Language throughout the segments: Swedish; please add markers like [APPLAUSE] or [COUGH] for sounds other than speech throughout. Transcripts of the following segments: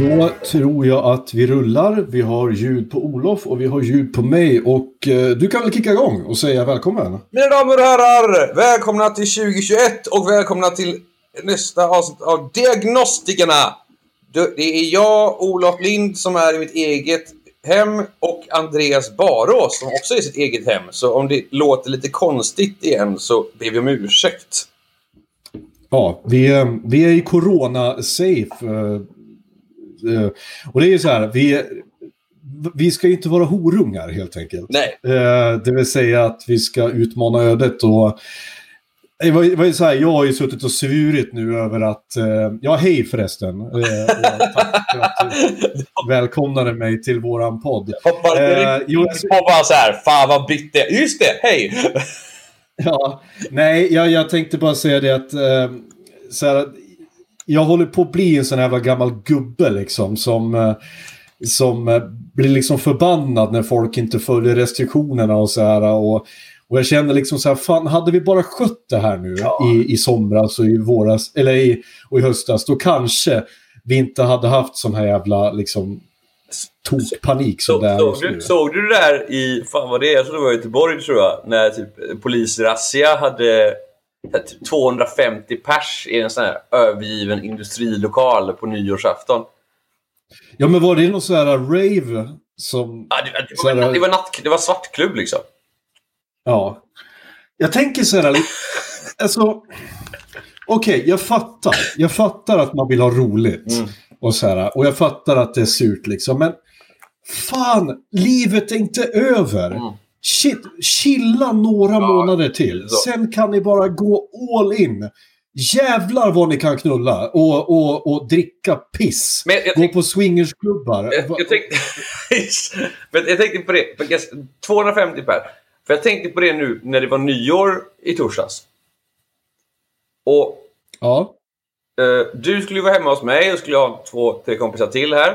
Då tror jag att vi rullar. Vi har ljud på Olof och vi har ljud på mig. Och eh, du kan väl kicka igång och säga välkommen. Mina damer och herrar! Välkomna till 2021 och välkomna till nästa avsnitt av Diagnostikerna! Det är jag, Olof Lind, som är i mitt eget hem och Andreas Barås som också är i sitt eget hem. Så om det låter lite konstigt igen så ber vi om ursäkt. Ja, vi, är- vi är i corona-safe. Eh, eh, Och det är ju så här, vi, vi ska inte vara horungar helt enkelt. Nej, Eh, Det vill säga att vi ska utmana ödet och... Det var, det var så här, jag har ju suttit och svurit nu över att... eh, Ja, hej förresten. Eh, tack för att du [LAUGHS] välkomnade mig till våran podd. hoppar Eh, direkt på bara så här. Fan vad britt det. Just det, hej! Ja, nej, jag, jag tänkte bara säga det att... Eh, så här, jag håller på att bli en sån jävla gammal gubbe liksom som... Eh, som eh, blir liksom förbannad när folk inte följer restriktionerna och så här. Och, och jag känner liksom så här, fan hade vi bara skött det här nu i, i somras och i våras, eller i, och i höstas, då kanske vi inte hade haft sån här jävla liksom tokpanik som Så, det är såg, du, såg du det där i, fan vad det är, jag tror det var i Göteborg tror jag, när typ polisrazzia hade 250 pers i en sån här övergiven industrilokal på nyårsafton. Ja, men var det någon sån här rave som... Ja, det, det, var, här- det, var natt, det var svartklubb liksom. Ja. Jag tänker så här... Alltså... Okej, jag fattar. Jag fattar att man vill ha roligt. Mm. Och, så här, och jag fattar att det är surt liksom. Men fan, livet är inte över. Mm. Shit, chilla några Ja, månader till. så. Sen kan ni bara gå all in. Jävlar vad ni kan knulla och, och, och dricka piss. Men jag, jag, Gå på swingersklubbar. jag, jag, tänkte, men jag tänkte på det, för jag- 250 per. För jag tänkte på det nu när det var nyår i torsdags. Och Ja, Eh, du skulle vara hemma hos mig och skulle ha två, tre kompisar till här.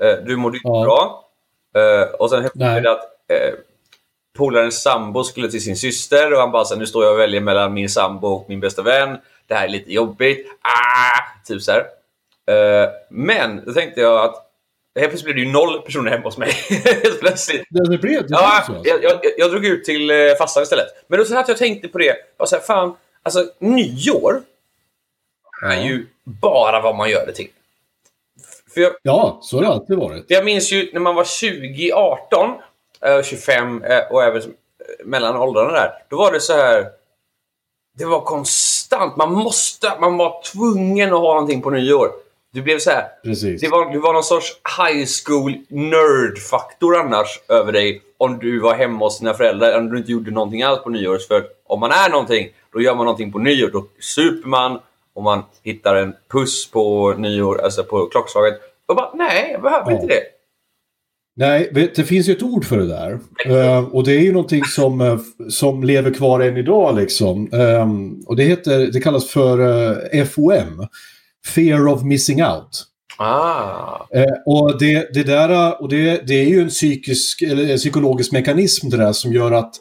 Eh, du mådde inte Ja. bra. Eh, och sen Nej. det att eh, polarens sambo skulle till sin syster och han bara så nu står jag och väljer mellan min sambo och min bästa vän. Det här är lite jobbigt. Ah! Typ så. Eh, men då tänkte jag att helt plötsligt blev det ju noll personer hemma hos mig. [LAUGHS] helt plötsligt. det, det blev det Ja, så. alltså. jag, jag, jag drog ut till eh, fastan istället. Men då så att jag tänkte på det. Bara så här, fan, alltså nyår är ju bara vad man gör det till. Jag, Ja, så har det alltid varit. jag minns ju när man var 20, 18, eh, 25 eh, och även mellan åldrarna där. Då var det så här. Det var konstant. Man måste, man var tvungen att ha någonting på nyår. Du blev så här. Precis. Det var, det var någon sorts high school nerd-faktor annars över dig om du var hemma hos dina föräldrar om du inte gjorde någonting alls på nyår. För om man är någonting, då gör man någonting på nyår. Då super man och man hittar en puss på nyår, alltså på klockslaget. Och bara, nej, jag behöver Ja. inte det. Nej, det finns ju ett ord för det där. Eh, och det är ju någonting som, eh, som lever kvar än idag liksom. Ehm, och det, heter, det kallas för eh, FOM. Fear of missing out. Ah. Eh, och det, det där och det, det är ju en psykisk, eller en psykologisk mekanism det där som gör att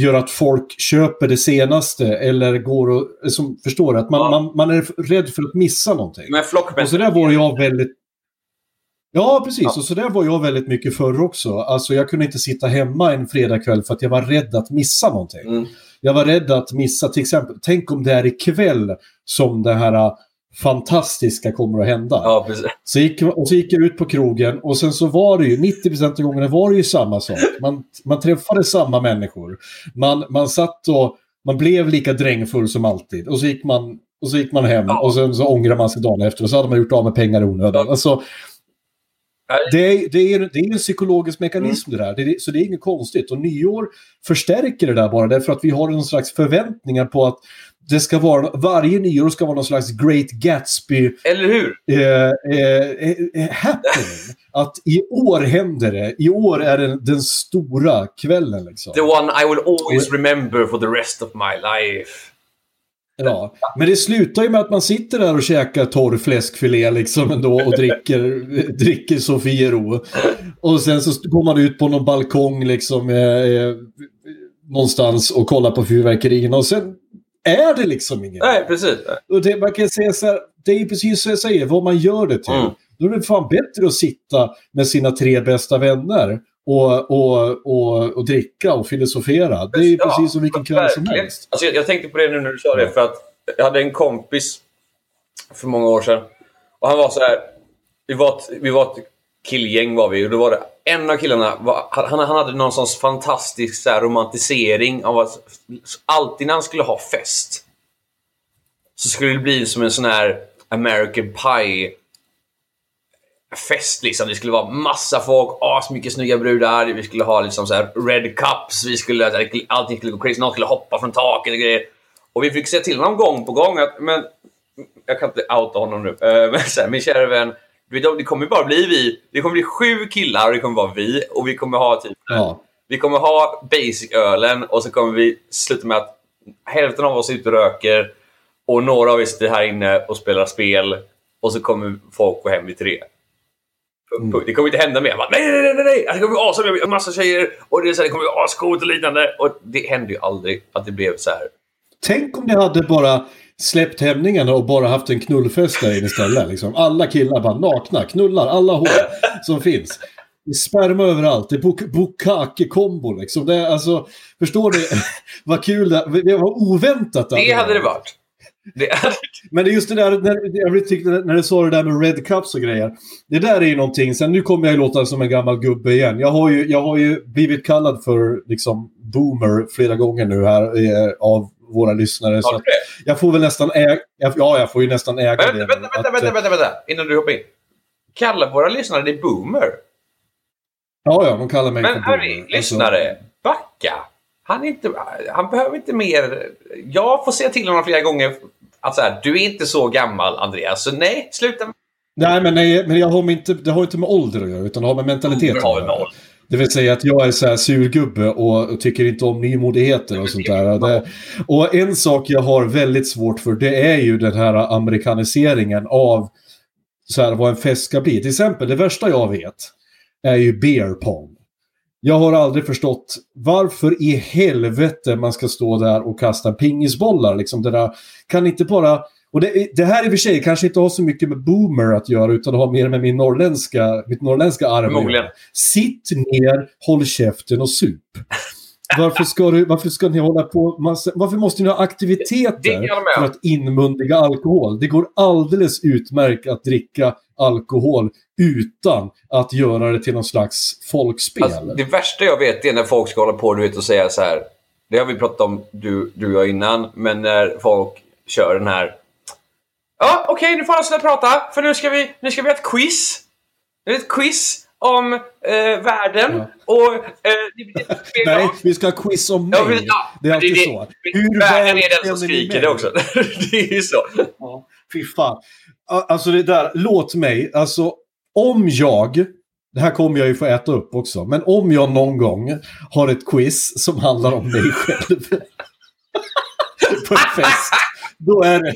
gör att folk köper det senaste eller går och, som förstår att man, Ja. man, man är rädd för att missa någonting. Men. Och så där var jag väldigt... Ja, precis. Ja. Och så där var jag väldigt mycket förr också. Alltså jag kunde inte sitta hemma en fredagkväll för att jag var rädd att missa någonting. Mm. Jag var rädd att missa till exempel, tänk om det är ikväll som det här äh, fantastiska kommer att hända. Ja. Så gick, och så gick jag ut på krogen och sen så var det ju 90% av gångerna var det ju samma sak. Man, man träffade samma människor. Man, man satt och man blev lika drängfull som alltid. Och så gick man, och så gick man hem Ja. och sen så ångrar man sig dagen efter och så hade man gjort av med pengar i onödan. Alltså. Det är, det, är, det är en psykologisk mekanism det där. Det så det är inget konstigt. Och nyår förstärker det där bara därför att vi har någon slags förväntningar på att det ska vara, varje nyår ska vara någon slags Great Gatsby Eller hur? eh, eh, eh, happening. [LAUGHS] Att i år händer det. I år är det den stora kvällen liksom. The one I will always remember for the rest of my life. Ja. Men det slutar ju med att man sitter där och käkar torr fläskfilé liksom ändå och dricker, [LAUGHS] dricker Sofiero. Och sen så går man ut på någon balkong liksom eh, eh, någonstans och kollar på fyrverkerierna och sen är det liksom inget. Nej, precis. Och det, man kan säga så här, det är precis så jag säger, vad man gör det till. Mm. Då är det fan bättre att sitta med sina tre bästa vänner och, och, och, och dricka och filosofera. Det är Ja, precis som vilken kväll som helst. Alltså, jag, jag tänkte på det nu när du sa det, för att jag hade en kompis för många år sedan. Och han var så här. Vi var ett, vi var ett killgäng var vi och då var det en av killarna, var, han, han hade någon sorts fantastisk så här, romantisering av att alltid när han skulle ha fest så skulle det bli som en sån här American Pie fest liksom. Det skulle vara massa folk, asmycket snygga brudar. Vi skulle ha liksom så här red cups. Vi skulle, allting skulle gå crazy. Någon skulle hoppa från taket och grejer. Och vi fick säga till honom gång på gång att, men jag kan inte outa honom nu. Eh, Men så här, min kära vän, det kommer bara bli vi. Det kommer bli sju killar och det kommer vara vi. Och vi kommer ha typ Ja. vi kommer ha basic-ölen och så kommer vi sluta med att hälften av oss är ute och röker och några av oss sitter här inne och spelar spel och så kommer folk gå hem vid tre. Punkt. Det kommer inte hända mer. Jag Bara, nej, nej, nej, nej, nej! Det kommer bli vi har massa tjejer och det, är så här, det kommer bli ascoolt och liknande. Och det hände ju aldrig att det blev så här. Tänk om ni hade bara släppt hämningarna och bara haft en knullfest där inne istället. Liksom. Alla killar bara nakna, knullar alla hår som finns. Det är sperma överallt. Det är buk- bukake-kombo liksom. Det är, alltså, förstår du [LAUGHS] vad kul det Det var oväntat. Det hade det varit. Det hade... Men det är just det där, när, jag tyckte, när du sa det där med Red Cups och grejer. Det där är ju någonting, sen nu kommer jag ju låta som en gammal gubbe igen. Jag har ju, jag har ju blivit kallad för liksom boomer flera gånger nu här eh, av våra lyssnare. Så jag får väl nästan äga, ja jag får ju nästan äga Vänta, det. vänta, vänta, att, vänta, eh, vänta, vänta, innan du hoppar in. Kalla våra lyssnare det boomer. Ja, ja, de kallar mig Men för hörni, boomer. Alltså, lyssnare. Backa. Han, är inte, han behöver inte mer... Jag får säga till honom flera gånger att så här, du är inte så gammal Andreas, så nej, sluta. nej, men, nej, men jag har inte, det har inte med ålder att göra, utan det har med mentalitet att göra. Det vill säga att jag är så här surgubbe och, tycker inte om nymodigheter och sånt där. Och en sak jag har väldigt svårt för det är ju den här amerikaniseringen av så här, vad en fest ska bli. Till exempel, det värsta jag vet är ju beer pong. Jag har aldrig förstått varför i helvete man ska stå där och kasta pingisbollar. Liksom det där, kan inte bara... Och det, det här i och för sig kanske inte har så mycket med boomer att göra utan det har mer med min norrländska, mitt norrländska arv. Sitt ner, håll käften och sup. Varför ska, du, varför ska ni hålla på massa, Varför måste ni ha aktiviteter för att inmundiga alkohol? Det går alldeles utmärkt att dricka alkohol utan att göra det till någon slags folkspel. Alltså, det värsta jag vet är när folk ska hålla på du vet, och säga så här. Det har vi pratat om, du, du och jag innan. Men när folk kör den här... Ja, okej, nu får alla sluta prata. För nu ska vi, nu ska vi ha ett quiz. Det är ett quiz om eh, världen. Ja. Och... Eh, Nej, vi ska ha quiz om mig. Ja, men, ja, det är alltid det- så. Hur Världen är den som skriker det också. [LAUGHS] det är ju så. Ja, fy fan. Alltså det där, låt mig, alltså om jag, det här kommer jag ju få äta upp också, men om jag någon gång har ett quiz som handlar om mig själv [LAUGHS] på en fest, då är det,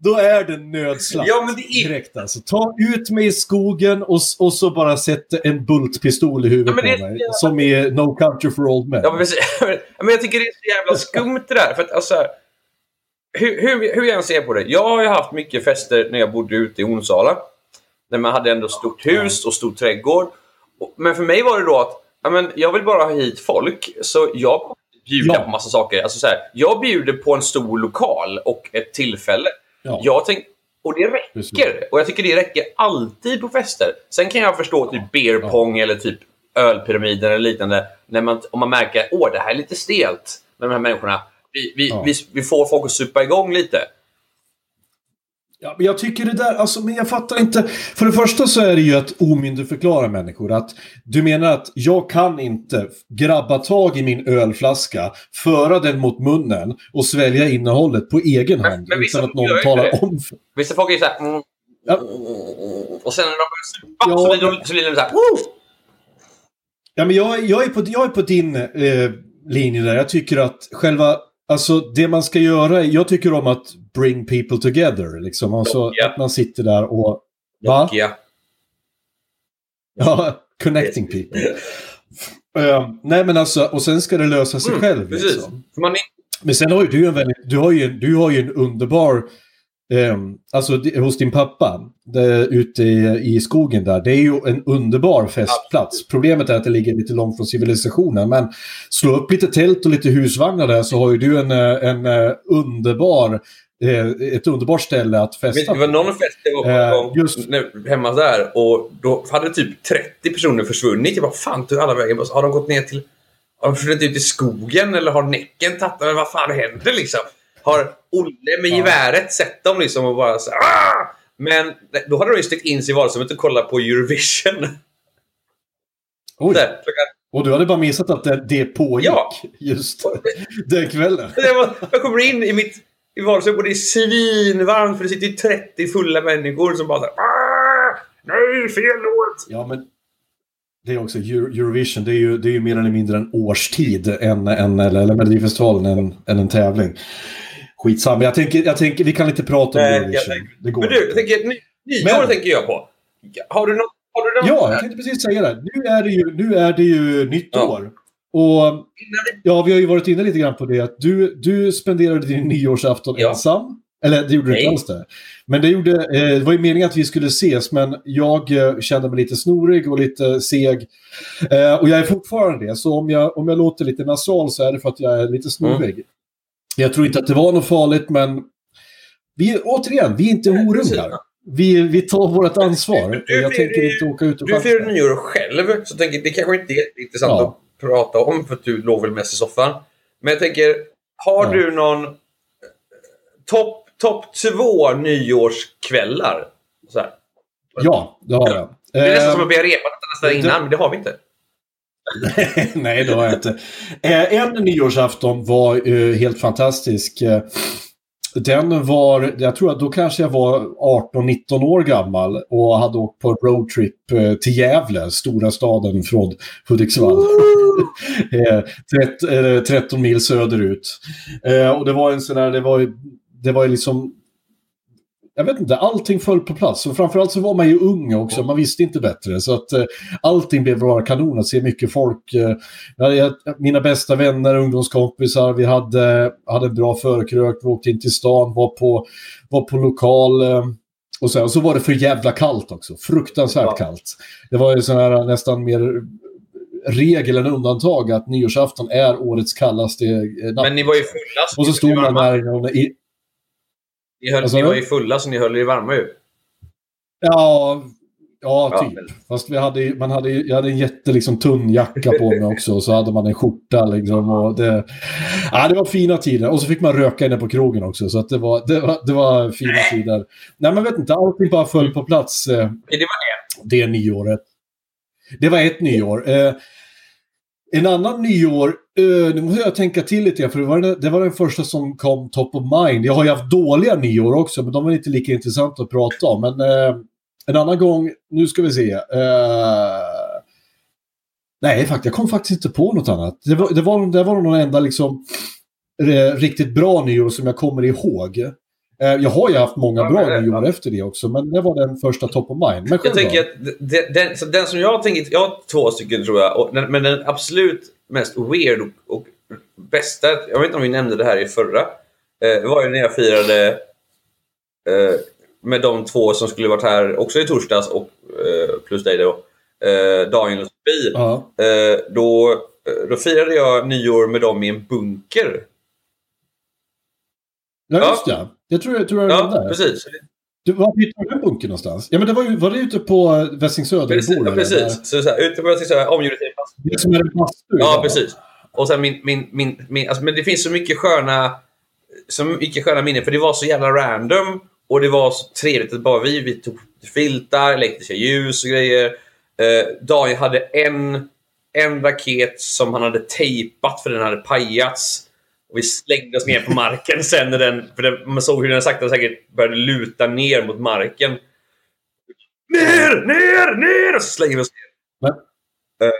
då är det nödslakt Ja, men det är- direkt alltså. Ta ut mig i skogen och, och så bara sätta en bultpistol i huvudet Ja, det är på mig. Som i No Country for Old Men. Ja, men, [LAUGHS] men jag tycker det är så jävla [LAUGHS] skumt det där. För att, alltså, hur, hur, hur jag än ser på det. Jag har ju haft mycket fester när jag bodde ute i Onsala. När man hade ändå stort hus och stor trädgård. Men för mig var det då att ja, men jag vill bara ha hit folk. Så jag bjuda Ja. på massa saker. Alltså, så här, jag bjuder på en stor lokal och ett tillfälle. Ja. Jag tänk, Och det räcker. Och jag tycker det räcker alltid på fester. Sen kan jag förstå typ beer pong eller typ ölpyramiden eller liknande. När man, om man märker att det här är lite stelt med de här människorna. Vi, vi, Ja. vi, vi får folk att supa igång lite. Ja, men jag tycker det där, alltså, men jag fattar inte. För det första så är det ju att omyndigförklara människor. Att du menar att jag kan inte grabba tag i min ölflaska, föra den mot munnen och svälja innehållet på egen Men- hand men utan att någon ju talar det. om. För... Vissa folk är så här... Mm, Ja. Och sen när de börjar supa Ja, så blir de, men- så blir de så här... Woo! Ja, men jag, jag, är på, jag är på din eh, linje där. Jag tycker att själva, alltså det man ska göra, jag tycker om att bring people together. Liksom. Alltså Ja. att man sitter där och... Va? Nokia. Ja, [LAUGHS] connecting people. Eh, nej men alltså, och sen ska det lösa sig själv. Mm, Precis. Liksom. Man Men sen har ju du en väldigt, du har ju, du har ju en underbar, alltså di- hos din pappa, där, ute i, i skogen där, det är ju en underbar festplats. Problemet är att det ligger lite långt från civilisationen, men slå upp lite tält och lite husvagnar där så har ju du en, eh, en, eh, underbar, eh, ett underbart ställe att festa det var på. någon fest jag var på just- hemma där och då hade typ 30 personer försvunnit. Jag bara, fan tog alla vägen? Har de gått ner till... Har de försvunnit ut i skogen eller har Näcken tagit? Vad fan händer liksom? Har Olle med geväret sett dem liksom och bara så här, ah! Men då hade de ju ställt in sig i vardagsrummet och kollat på Eurovision. Oj, Där, och du hade bara missat att det, det pågick Ja. just den kvällen. Jag, kommer in i mitt i vardagsrummet och det är svinvarmt för det sitter ju 30 fulla människor som bara såhär "Ah, Nej, fel låt! Ja, men det är också Euro- Eurovision. Det är ju, det är ju mer eller mindre en årstid än, än eller, eller Melodifestivalen än, än en tävling. Skitsamma. Jag tänker, jag tänker, vi kan inte prata om Eurovision. Det går Men du, jag tänker, ny, nyår Men- tänker jag på. Har du något? Har du något? Ja, jag tänkte precis säga det. Nu är det ju, nu är det ju nytt Ja. år. Och ja, vi har ju varit inne lite grann på det. Att du, du spenderade din nyårsafton Ja. ensam. Eller det gjorde du inte alls det. Men det, gjorde, eh, det var ju meningen att vi skulle ses, men jag eh, kände mig lite snorig och lite seg. Eh, och jag är fortfarande det, så om jag, om jag låter lite nasal så är det för att jag är lite snorig. Mm. Jag tror inte att det var något farligt, men vi, återigen, vi är inte horungar. Vi, vi tar vårt ansvar. Du jag firar tänker ju- inte åka ut och Du firar nyår själv, så tänker det kanske inte är intressant Ja. att prata om för att du låg väl mest i soffan. Men jag tänker, har Ja. du någon eh, topp top två nyårskvällar? Ja, det har jag. Det är nästan Eh, som att vi har repat nästan innan, men det har vi inte. [LAUGHS] Nej, det har jag inte. Eh, en nyårsafton var eh, helt fantastisk. Eh, den var, jag tror att då kanske jag var 18-19 år gammal och hade åkt på roadtrip till Gävle, stora staden från Hudiksvall. [LAUGHS] eh, trett, eh, 13 mil söderut. Och det var en sån där, det var det var liksom jag vet inte, allting föll på plats. Och framförallt så var man ju ung också, man visste inte bättre. Så att eh, allting blev bara kanon att se mycket folk. Eh, mina bästa vänner, ungdomskompisar, vi hade, hade en bra förkrök, vi åkte in till stan, var på, var på lokal. Eh, och, så, och så var det för jävla kallt också, fruktansvärt Ja. kallt. Det var ju sån här nästan mer regel än undantag att nyårsafton är årets kallaste eh, natt. Men ni var ju fulla. och så stod man där i, Ni, höll, sa ni var ju fulla så ni höll er varma ju. Ja, ja, Ja, typ. men- Fast vi hade, man hade, jag hade en jätte liksom, tunn jacka på mig också. Och så hade man en skjorta. Liksom, och det, ja, det var fina tider. Och så fick man röka inne på krogen också. Så det, var, det, var, det var fina tider. Nej, men vet inte. Allting bara föll på plats eh, Det var det. det nyåret. Det var ett nyår. Eh, en annan nyår, eh, nu måste jag tänka till lite grann, för det var, den, det var den första som kom top of mind. Jag har ju haft dåliga nyår också, men de var inte lika intressanta att prata om. Men eh, en annan gång, nu ska vi se. Eh, nej, faktiskt, jag kom faktiskt inte på något annat. Det var, det var, det var någon enda liksom, riktigt bra nyår som jag kommer ihåg. Eh, jag har ju haft många Ja, bra det- nyår ja. efter det också, men det var den första top of mind. Men Jag tänker att den, så den som jag tänker, jag har två stycken tror jag, och, men den absolut mest weird och, och bästa, jag vet inte om vi nämnde det här i förra, eh, var ju när jag firade eh, med de två som skulle varit här också i torsdags och eh, plus dig då, eh, Daniel och Sofie. Ja. Eh, då, eh, då firade jag nyår med dem i en bunker. Ja, Ja. just ja. Jag tror jag, tror jag Ja, var där. precis. Du, var hittade du den bunken någonstans? Ja, men det var, ju, var det ute på Väsing Söder? Precis, ja, där, precis. där? Så, så här, ute på Väsing Söder, omgjort till en bastu. Det som är en bastu. Ja, idag. precis. Och sen min, min, min, min alltså, men det finns så mycket sköna så mycket sköna minnen, för det var så jävla random och det var så trevligt att bara vi, vi tog filtar, elektriska ljus och grejer. Eh, Daniel hade en, en raket som han hade tejpat för den hade pajats. Och vi slängde oss ner på marken [LAUGHS] sen när den, för den, man såg hur den sakta säkert började luta ner mot marken. Ner, ner, ner! Och så slänger vi oss ner.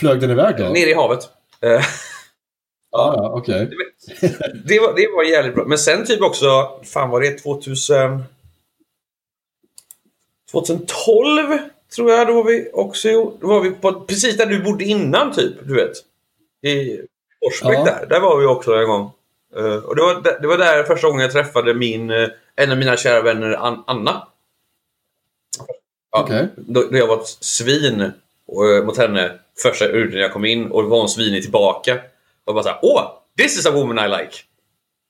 Flög den iväg då? Ner i havet. Eh, Ja, ja okej. det, var, det var jävligt bra. Men sen typ också, fan var det 2000... 2012 tror jag, då var vi också då var vi på, precis där du bodde innan typ, du vet. I Forsbäck Ja. där. Där var vi också en gång. Eh, och det var, det var där första gången jag träffade min, eh, en av mina kära vänner, An- Anna. Ja, Okej. då, då jag var ett svin eh, mot henne första när jag kom in och var hon svinig tillbaka. Och bara såhär, åh! This is a woman I like!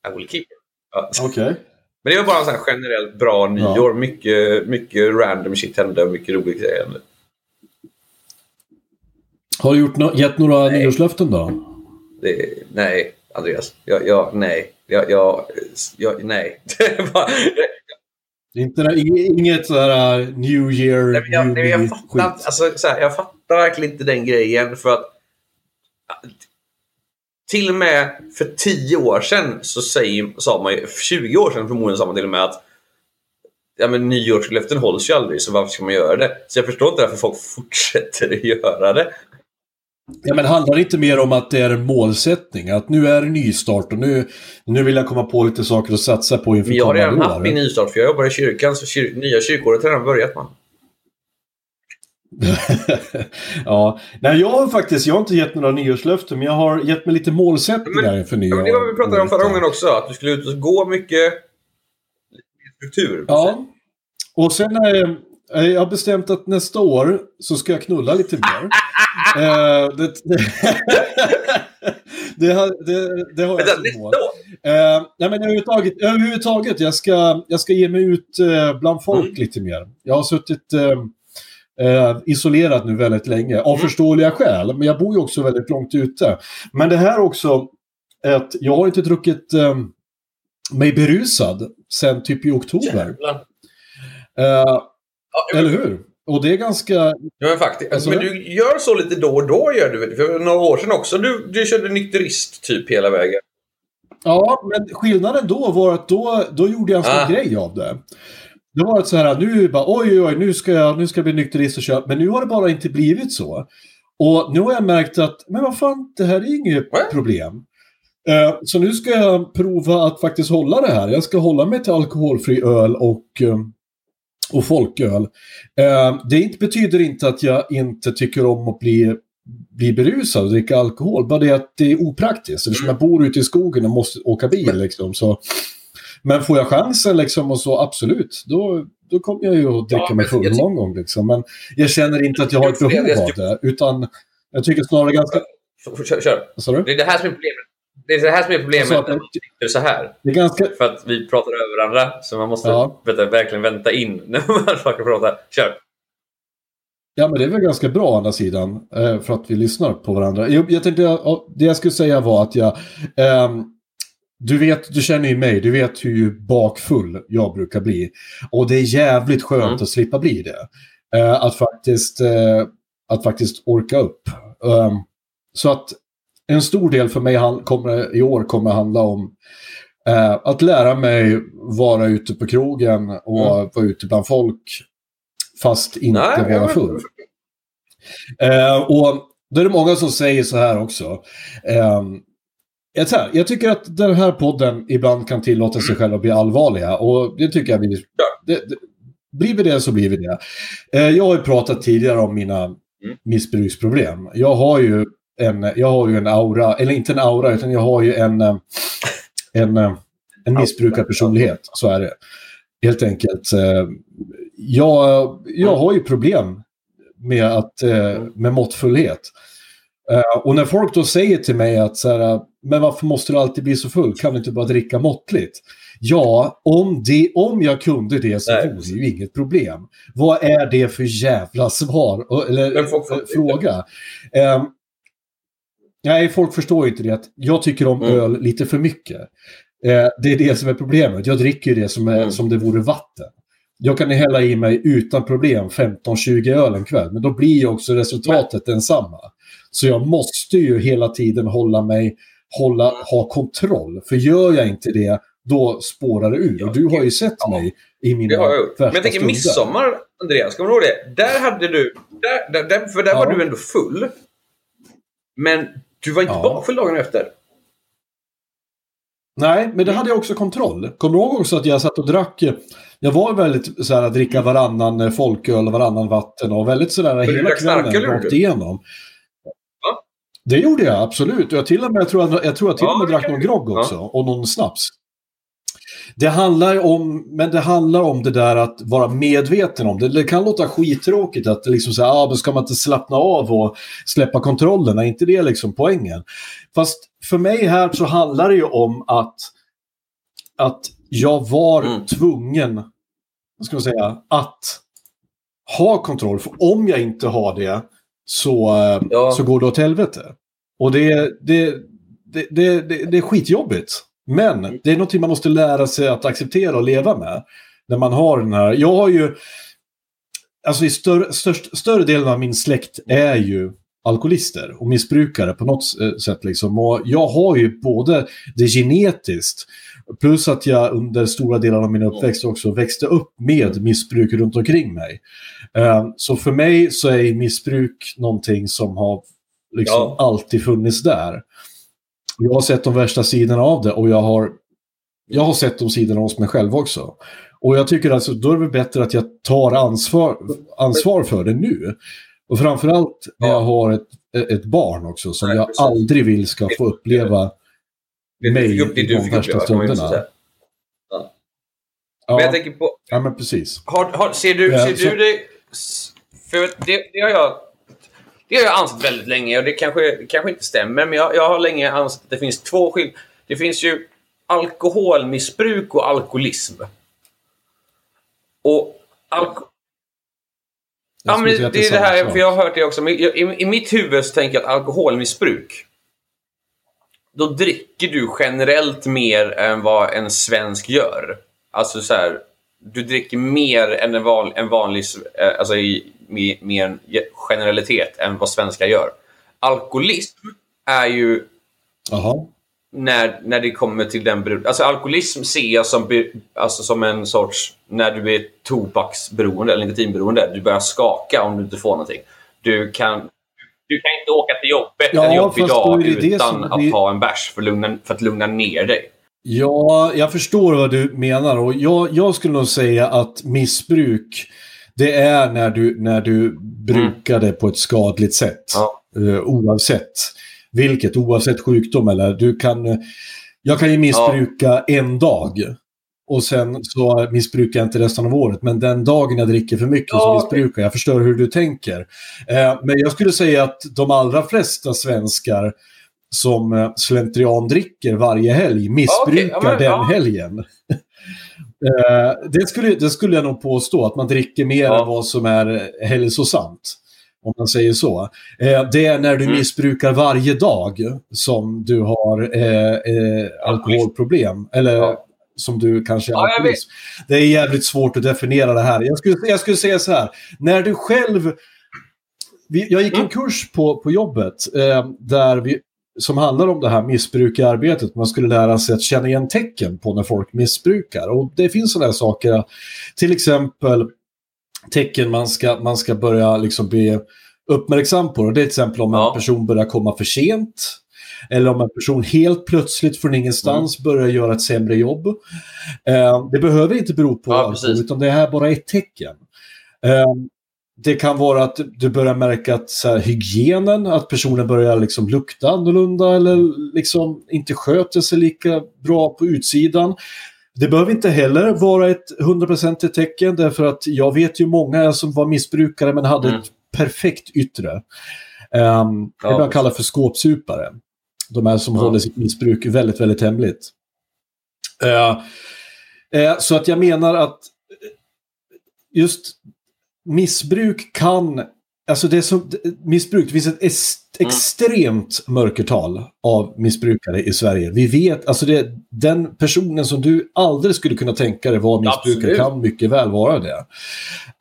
I will keep her. Ja. Okej. Men det var bara en sån här generellt bra nyår. Mycket, mycket random shit hände och mycket roligt grejer hände. Har du gjort no gett några Nej. nyårslöften då? Det, nej, Andreas. Jag, jag, nej. Jag, jag, jag, nej. [LAUGHS] Det är bara- Inte, ing- inget sådär uh, New Year, Nej, men jag, New nej, jag, fattar, alltså, så här, jag fattar verkligen inte den grejen. För att till och med för 10 år sedan så säger, sa man ju, för 20 år sedan förmodligen sa man till och med att ja, men nyårslöften hålls ju aldrig, så varför ska man göra det? Så jag förstår inte varför folk fortsätter att göra det. Ja, men handlar det inte mer om att det är en målsättning? Att nu är det nystart och nu, nu vill jag komma på lite saker att satsa på inför Men jag har redan kommande haft år. min nystart, för jag jobbar i kyrkan, så kyr, nya kyrkåret har redan börjat man. [LAUGHS] ja, nej jag har faktiskt, jag har inte gett några nyårslöften, men jag har gett mig lite målsättningar Men- inför nyår. men det var vi pratade om förra gången också, att du skulle ut och gå mycket struktur. Ja, och sen eh, jag har bestämt att nästa år så ska jag knulla lite mer. [LAUGHS] eh, det, det, [LAUGHS] det, har, det, det har jag som mål. Eh, nej, men överhuvudtaget, överhuvudtaget jag, ska, jag ska ge mig ut eh, bland folk Mm. lite mer. Jag har suttit eh, isolerad nu väldigt länge, av Mm. förståeliga skäl. Men jag bor ju också väldigt långt ute. Men det här också, att jag har inte druckit eh, mig berusad sen typ i oktober. Eller hur? Och det är ganska... Ja, men faktiskt. Alltså, men du gör så lite då och då, gör du? För några år sedan också, du, du körde nykterist typ hela vägen. Ja, men skillnaden då var att då, då gjorde jag en sån Ah. grej av det. Det var så här, nu bara oj, oj, nu ska jag, nu ska jag bli nykterist och köra. Men nu har det bara inte blivit så. Och nu har jag märkt att, men vad fan, det här är inget Nej. problem. Eh, så nu ska jag prova att faktiskt hålla det här. Jag ska hålla mig till alkoholfri öl och, eh, och folköl. Eh, det inte, betyder inte att jag inte tycker om att bli, bli berusad och dricka alkohol. Bara det att det är opraktiskt. Eftersom jag bor ute i skogen och måste åka bil. Liksom, så. Men får jag chansen liksom, och så absolut, då, då kommer jag ju att dricka Ja, mig full jag någon gång. Liksom. Men jag känner inte att jag har ett behov av det. Utan jag tycker snarare ganska... Kör, kör. Det är det här som är problemet. Det är det här som är problemet Jag sa att- så här. Det är ganska... För att vi pratar över varandra, så man måste Ja. vänta, verkligen vänta in [LAUGHS] när man försöker prata. Kör! Ja, men det är väl ganska bra å andra sidan. eh, För att vi lyssnar på varandra. Jag, jag tänkte, det jag skulle säga var att jag... ehm, du vet, du känner ju mig, du vet hur bakfull jag brukar bli. Och det är jävligt skönt Mm. att slippa bli det. Eh, att, faktiskt, eh, att faktiskt orka upp. Ehm, så att en stor del för mig han- kommer, i år kommer handla om eh, att lära mig vara ute på krogen och Mm. vara ute bland folk. Fast inte Nej, vara full. Eh, och då är det många som säger så här också. Eh, jag, tycker att den här podden ibland kan tillåta sig själv att bli allvarliga. Och det tycker jag vi... Det, det, blir vi det så blir vi det. Eh, jag har ju pratat tidigare om mina missbruksproblem. Jag har ju en, jag har ju en aura, eller inte en aura, utan jag har ju en, eh, en, eh, en missbrukarpersonlighet. Så är det. Helt enkelt. eh, Jag, jag har ju problem med, att, med måttfullhet. Och när folk då säger till mig att så här, men varför måste du alltid bli så full? Kan du inte bara dricka måttligt? Ja, om, det, om jag kunde det så vore det ju inget problem. Vad är det för jävla svar? Eller folk, fråga? Um, nej, folk förstår inte det. Jag tycker om mm. öl lite för mycket. Uh, det är det som är problemet. Jag dricker det som, är, mm. som det vore vatten. Jag kan hälla i mig utan problem 15-20 öl en kväll, men då blir ju också resultatet densamma. Så jag måste ju hela tiden hålla mig, hålla, ha kontroll. För gör jag inte det, då spårar det ur. Och du har ju sett ja. mig i mina det har jag gjort. Men jag tänker stunder. midsommar, Andreas, kommer du ihåg det? Där hade du, där, där, för där ja. var du ändå full. Men du var inte ja. bakfull dagen efter. Nej, men det hade jag också kontroll. Kommer du ihåg också att jag satt och drack jag var väldigt så här, att dricka varannan eh, folköl varannan vatten och väldigt sådär hela kvällen rakt igenom. Va? Det gjorde jag absolut. Jag, till och med, jag, tror, jag, jag tror jag till och med drack någon grogg också ja. och någon snaps. Det handlar om, men det handlar om det där att vara medveten om det. Det kan låta skittråkigt att liksom säga, ah, men ska man inte slappna av och släppa kontrollerna? Är inte det liksom poängen? Fast för mig här så handlar det ju om att, att jag var mm. tvungen vad ska man säga, att ha kontroll. För om jag inte har det så, ja. så går det åt helvete. Och det, det, det, det, det, det är skitjobbigt. Men det är någonting man måste lära sig att acceptera och leva med. När man har den här... Jag har ju... Alltså i större, störst, större delen av min släkt är ju alkoholister och missbrukare på något eh, sätt. Liksom. Och jag har ju både det genetiskt Plus att jag under stora delar av min uppväxt också växte upp med missbruk runt omkring mig. Uh, så för mig så är missbruk någonting som har liksom ja. alltid funnits där. Jag har sett de värsta sidorna av det och jag har, jag har sett de sidorna hos mig själv också. Och jag tycker alltså då är det bättre att jag tar ansvar, ansvar för det nu. Och framförallt när jag har ett, ett barn också som Nej, jag aldrig vill ska få uppleva mig det du de värsta stunderna. Ja. ja. Men jag tänker på... Ja, men precis. Har, har, ser du, ja, ser så... du det... För det, det, har jag... Det har jag ansett väldigt länge och det kanske, kanske inte stämmer, men jag, jag har länge ansett att det finns två skillnader. Det finns ju alkoholmissbruk och alkoholism. Och alko Ja, men det, det är det här, för jag har hört det också. I, i, I mitt huvud så tänker jag att alkoholmissbruk då dricker du generellt mer än vad en svensk gör. Alltså så här, du dricker mer än en, van, en vanlig, eh, alltså i, med, med en generalitet än vad svenskar gör. Alkoholism är ju Aha. När, när det kommer till den beroende. Alltså alkoholism ser jag som, alltså som en sorts, när du är tobaksberoende eller nikotinberoende, du börjar skaka om du inte får någonting. Du kan du kan inte åka till jobbet ja, en jobbig dag utan att ta en bärs för, lugna, för att lugna ner dig. Ja, jag förstår vad du menar och jag, jag skulle nog säga att missbruk det är när du, när du brukar det på ett skadligt sätt. Ja. Uh, oavsett vilket, oavsett sjukdom eller du kan... Jag kan ju missbruka ja. en dag och sen så missbrukar jag inte resten av året. Men den dagen jag dricker för mycket ja, så missbrukar jag. Jag förstår hur du tänker. Eh, men jag skulle säga att de allra flesta svenskar som eh, slentrian dricker varje helg missbrukar okay, ja, den ja. helgen. Eh, det, skulle, det skulle jag nog påstå, att man dricker mer än vad som är hälsosamt. Om man säger så. Eh, det är när du mm. missbrukar varje dag som du har eh, eh, alkoholproblem. Eller som du kanske är ja, Det är jävligt svårt att definiera det här. Jag skulle, jag skulle säga så här. När du själv... jag gick en mm. kurs på, på jobbet eh, där vi, som handlar om det här missbrukararbetet. Man skulle lära sig att känna igen tecken på när folk missbrukar. Och det finns sådana här saker. Till exempel tecken man ska, man ska börja liksom bli uppmärksam på. Det är till exempel om ja. en person börjar komma för sent. Eller om en person helt plötsligt från ingenstans mm. börjar göra ett sämre jobb. Eh, det behöver inte bero på ja, alkohol, utan det är här bara ett tecken. Eh, det kan vara att du börjar märka att så här, hygienen, att personen börjar liksom lukta annorlunda eller liksom inte sköter sig lika bra på utsidan. Det behöver inte heller vara ett hundraprocentigt tecken därför att jag vet ju många som var missbrukare men hade mm. ett perfekt yttre. Um, det Ja, man kallar för skåpsupare. De här som Ja. håller sitt missbruk väldigt, väldigt hemligt. Eh, eh, så att jag menar att just missbruk kan... Alltså det är så, missbruk, det finns ett est, Mm. extremt mörkertal av missbrukare i Sverige. Vi vet, alltså det, den personen som du aldrig skulle kunna tänka dig vara missbrukare Absolut. kan mycket väl vara det.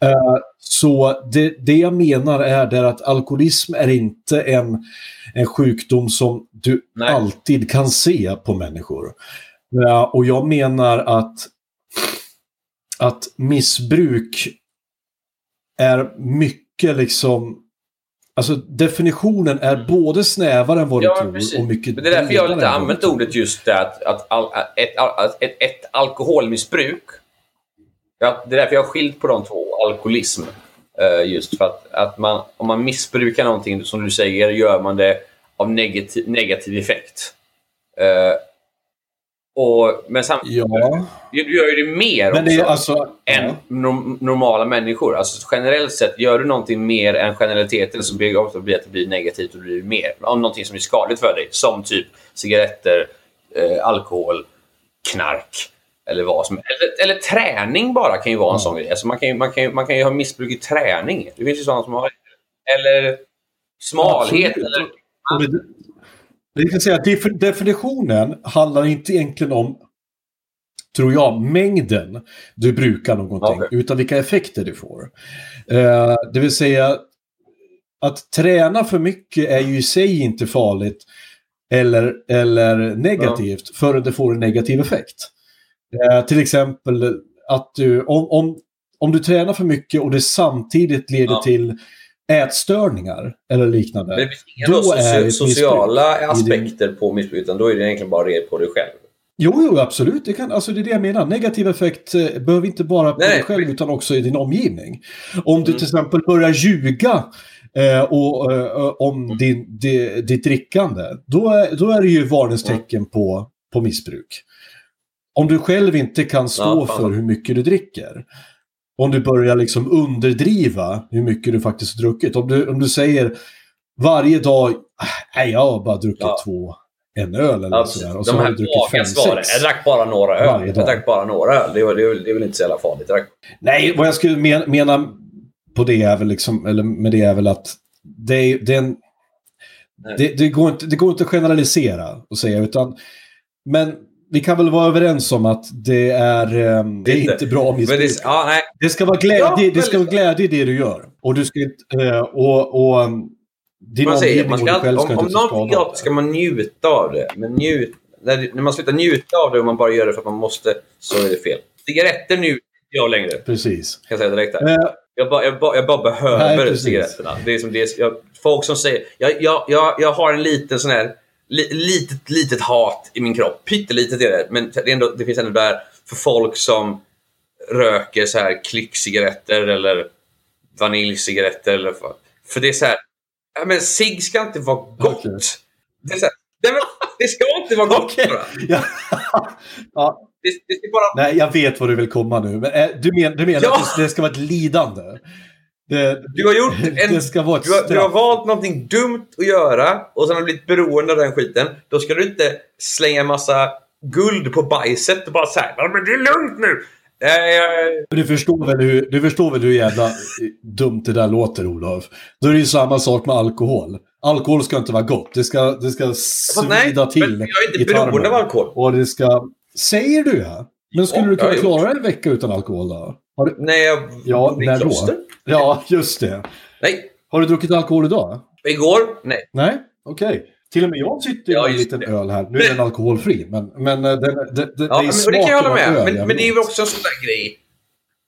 Eh, så det, det jag menar är där att alkoholism är inte en, en sjukdom som du Nej. alltid kan se på människor. Ja, och jag menar att, att missbruk är mycket liksom... Alltså definitionen är både snävare än vad du. Ja, tror precis. och mycket Men det är därför jag du använt ordet just det att, att, al- att ett, att ett, ett alkoholmissbruk. Ja, det är därför jag har skilt på de två, alkoholism. Eh, just för att, att man, om man missbrukar någonting, som du säger, gör man det av negativ, negativ effekt. Och, men samtidigt, Ja, du gör ju det mer men också det är alltså... än Ja. norm- normala människor. Alltså generellt sett, gör du någonting mer än generaliteten så blir det ofta att det blir negativt och det blir mer. Om någonting som är skadligt för dig, som typ cigaretter, eh, alkohol, knark eller vad som eller, eller träning bara kan ju vara en Ja. sån grej. Alltså man, kan ju, man, kan ju, man kan ju ha missbruk i träning. Det finns ju sådana som har Eller smalhet. Absolut. Eller, det, kan säga definitionen handlar inte egentligen om, tror jag, mängden du brukar någonting, Okej. utan vilka effekter du får. Eh, det vill säga, att träna för mycket är ju i sig inte farligt eller, eller negativt förrän det får en negativ effekt. Eh, till exempel att du, om, om, om du tränar för mycket och det samtidigt leder Ja. till ätstörningar eller liknande. men det finns inga Då är sociala aspekter på missbruk, utan då är det egentligen bara red på dig själv. Jo, jo, absolut. Det, kan, alltså det är det jag menar. Negativ effekt eh, behöver inte bara på Nej, dig själv utan också i din omgivning. Om du Mm. till exempel börjar ljuga eh, och, eh, om Mm. din, di, ditt drickande, då är, då är det ju varningstecken på, på missbruk. Om du själv inte kan stå Ja, för hur mycket du dricker. Om du börjar liksom underdriva hur mycket du faktiskt har druckit. Om du, om du säger varje dag, "Ah, nej jag har bara druckit Ja. två, en öl eller Alltså, sådär. Och så de har här du druckit fem, svaren. sex. Jag drack bara några öl. Jag drack bara några öl. Det, det, det är väl inte så jävla farligt. Drack... Nej, vad jag skulle men, mena på det är väl liksom, eller med det är väl att det, är- det, är en, det, det, går inte, det går inte att generalisera och säga, utan men vi kan väl vara överens om att det är, ehm, det är Inte. bra missbruk. det, ja, nej. Det ska vara glädje, Ja, det ska vara glädje i det du gör. Och du ska inte, eh, och, och um, din Man säger, man ska, själv om, ska om av gott det. ska man njuta av det. Men njut, när, när man slutar njuta av det och man bara gör det för att man måste, så är det fel. Cigaretter njuter jag längre. Kan Precis. jag säga direkt här. Eh, Jag bara, jag bara, jag bara behöver Nej, cigaretterna. Det är som det jag, folk som säger... Jag, jag, jag, jag har en liten sån här... Li, litet, litet hat i min kropp. Pyttelitet är det. Men det, ändå, det finns ändå där för folk som röker så här klickcigaretter eller vaniljcigaretter. Eller för, för det är så här... Ja, men cigg ska inte vara gott. Okej. Det, är så här, nej, men, det ska inte vara gott bara. ja. [LAUGHS] ja, Det, det bara... nej, jag vet vad du vill komma nu. Men, eh, du, men, du menar Ja. att det, det ska vara ett lidande? Det, Du har gjort en Du har, du har valt någonting dumt att göra och sen har du blivit beroende av den skiten. Då ska du inte slänga en massa guld på bajset och bara säga "Ja, men det är lugnt nu. Eh, Du förstår, väl hur, du förstår väl hur jävla dumt det där låter, Olof? Då är det ju samma sak med alkohol. Alkohol ska inte vara gott. Det ska, det ska svida till men jag är inte beroende av alkohol. Och det ska... Säger du ja? Men skulle Ja, du kunna klara en vecka utan alkohol då? Du... När jag Ja, i när då? Ja, just det. Nej. Har du druckit alkohol idag? Igår? Nej. Nej, okej. Till och med jag sitter Ja, med en liten det. öl här. Nu är den alkoholfri, men, men den, den, den, Ja, det är men, och det kan jag smaken hålla med. öl Men, men det är ju också en sån där grej.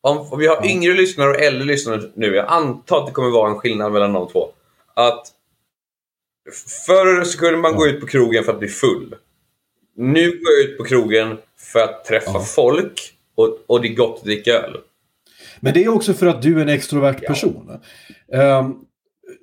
Om, om vi har Ja. yngre lyssnare och äldre lyssnare nu. Jag antar att det kommer vara en skillnad mellan de två. Att förr så kunde man Ja. gå ut på krogen för att bli full. Nu går jag ut på krogen för att träffa folk och, och det är gott att dricka öl. Men det är också för att du är en extrovert Ja. person. Ehm,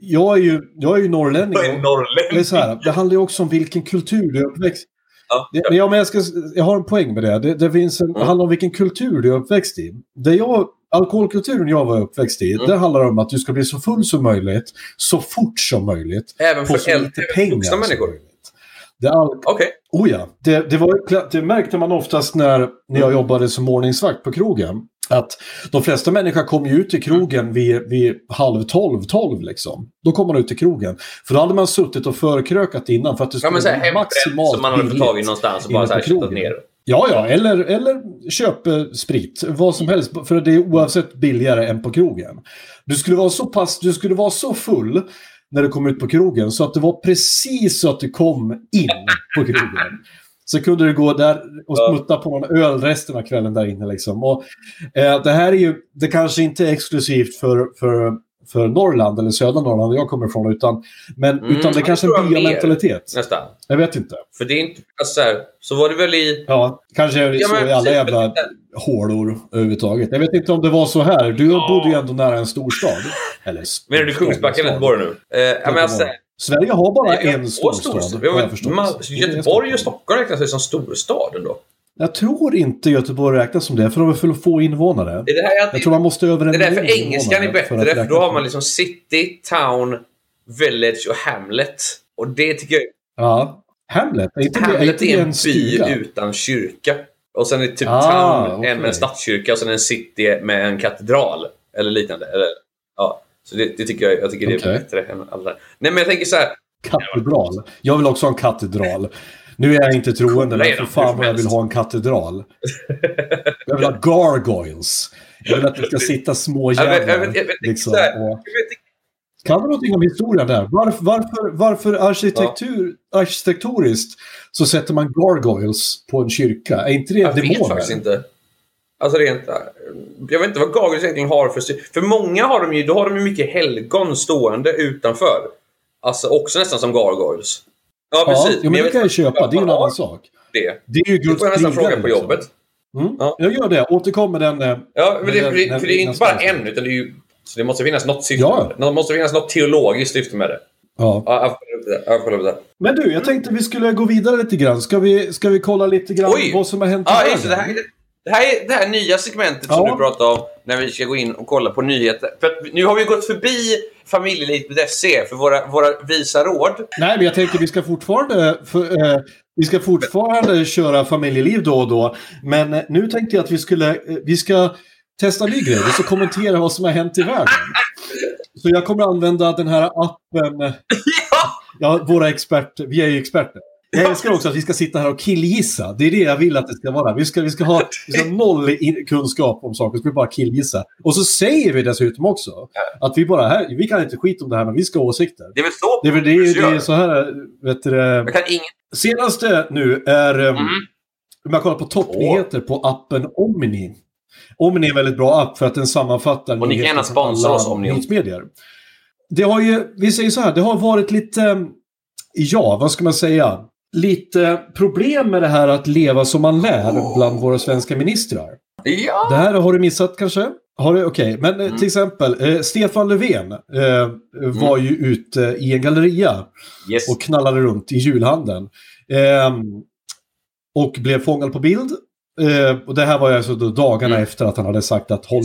jag, är ju, jag är ju norrlänning. Jag är norrlänning. Det, är så här, det handlar ju också om vilken kultur du är uppväxt Ja. det, ja, men jag, ska, jag har en poäng med det. Det, det, finns en, det Mm. handlar om vilken kultur du är uppväxt i. Där jag alkoholkulturen jag var uppväxt i, Mm. det handlar om att du ska bli så full som möjligt, så fort som möjligt, Även för äldre vuxna människor? Det, all... Okej. oh ja, det, det, var, det märkte man oftast när, när jag Mm. jobbade som ordningsvakt på krogen. Att de flesta människor kom ju ut i krogen vid, vid halv tolv, tolv liksom. Då kom man ut i krogen. För då hade man suttit och förkrökat innan för att det Ja, skulle men såhär bli hembränt maximalt som man hade fått tag i någonstans och bara köttat krogen. ner. Ja, ja, eller, eller köp eh, sprit. Vad som helst. För det är oavsett billigare än på krogen. Du skulle vara så pass, du skulle vara så full när du kom ut på krogen så att det var precis så att du kom in på krogen. Så kunde du gå där och smutta på någon öl resten av kvällen där inne. Liksom. Och, eh, det här är ju, det kanske inte är exklusivt för, för, för Norrland eller södra Norrland där jag kommer ifrån. Utan, men, Mm, utan det jag kanske är en byamentalitet. Nästan. Jag vet inte. För det är inte... Alltså, så, var det väl i... Ja, kanske är det Ja, så men i alla jävla men- hålor överhuvudtaget. Jag vet inte om det var så här. Du Ja. bodde ju ändå nära en storstad. Eller Menar du Kungsbacka eller Göteborg nu? Eh, ja, men alltså, Sverige har bara har en storstad. Har har Det är det Göteborg och Stockholm räknas väl som storstad ändå? Jag tror inte Göteborg räknas som det, för de är för få invånare. Det det här jag, Jag tror man måste över en det är därför engelskan är för bättre, för räkna då har man liksom city, town, village och hamlet. Och det tycker jag... Ja. Hamlet, är inte det, Hamlet inte är det en en by stuga? utan kyrka. Och sen är typ Ah, town okej. en med en stadskyrka och sen en city med en katedral. Eller liknande. Eller. Så det, det tycker jag, jag tycker det är bättre än alla. Nej men jag tänker så här. Katedral. Jag vill också ha en katedral. Nu är jag inte troende, men för fan vad jag vill ha en katedral. Jag vill ha gargoyles. Jag vill att det ska sitta små jävlar. Liksom. kan du någonting om historien där? Varför, varför, varför arkitektur, arkitektoriskt så sätter man gargoyles på en kyrka? Är inte det Jag vet demoner? faktiskt inte. Alltså rent... Jag vet inte vad Gargoyles egentligen har för... För många har de ju, då har de ju mycket helgon stående utanför. Alltså också nästan som Gargoyles. Ja, Ja, precis. jo, men det kan jag köpa. Det är ju en annan sak. Det. Det är ju Det Guds får jag nästan fråga på liksom. jobbet. Mm. Ja. Jag gör det. Återkom med den. eh, Ja, men det, Men för, det, den- för det är den- inte bara den- en, utan det är ju... Så det måste finnas något syfte Ja. det. Det måste finnas något teologiskt syfte med det. Ja. Ja, jag det. Det. Men du, jag tänkte vi skulle gå vidare lite grann. Ska vi, ska vi kolla lite grann Oj! vad som har hänt i Ja, det. Det världen? Det här är det här nya segmentet som Ja. du pratade om när vi ska gå in och kolla på nyheter. För nu har vi gått förbi familjeliv.se för våra, våra visa råd. Nej, men jag tänker vi ska fortfarande... För, eh, vi ska fortfarande köra familjeliv då och då. Men eh, nu tänkte jag att vi skulle... Eh, vi ska testa ny grej. Vi ska kommentera vad som har hänt i världen. Så jag kommer använda den här appen... [LAUGHS] Ja, våra experter. Vi är ju experter. Jag älskar också att vi ska sitta här och killgissa. Det är det jag vill att det ska vara. Vi ska, vi ska ha vi ska ha noll kunskap om saker. Vi ska bara killgissa. Och så säger vi dessutom också att vi bara här, vi kan inte skit om det här, men vi ska ha åsikter. Det är väl så Det är väl det, det är så här, vet du, Jag kan ingen... Senaste nu är, um, Mm. om jag kollar på toppnyheter på appen Omni. Omni är en väldigt bra app för att den sammanfattar Och ni kan gärna sponsra oss, Omni. Det har ju, vi säger så här, det har varit lite, ja, vad ska man säga, lite problem med det här att leva som man lär bland våra svenska ministrar. Ja! Det här har du missat kanske? Har du? Okej, men eh, Mm. till exempel eh, Stefan Löfven eh, var ju ute i en galleria Yes. och knallade runt i julhandeln. Ehm, och blev fångad på bild. Eh, och det här var ju alltså dagarna Mm. efter att han hade sagt att håll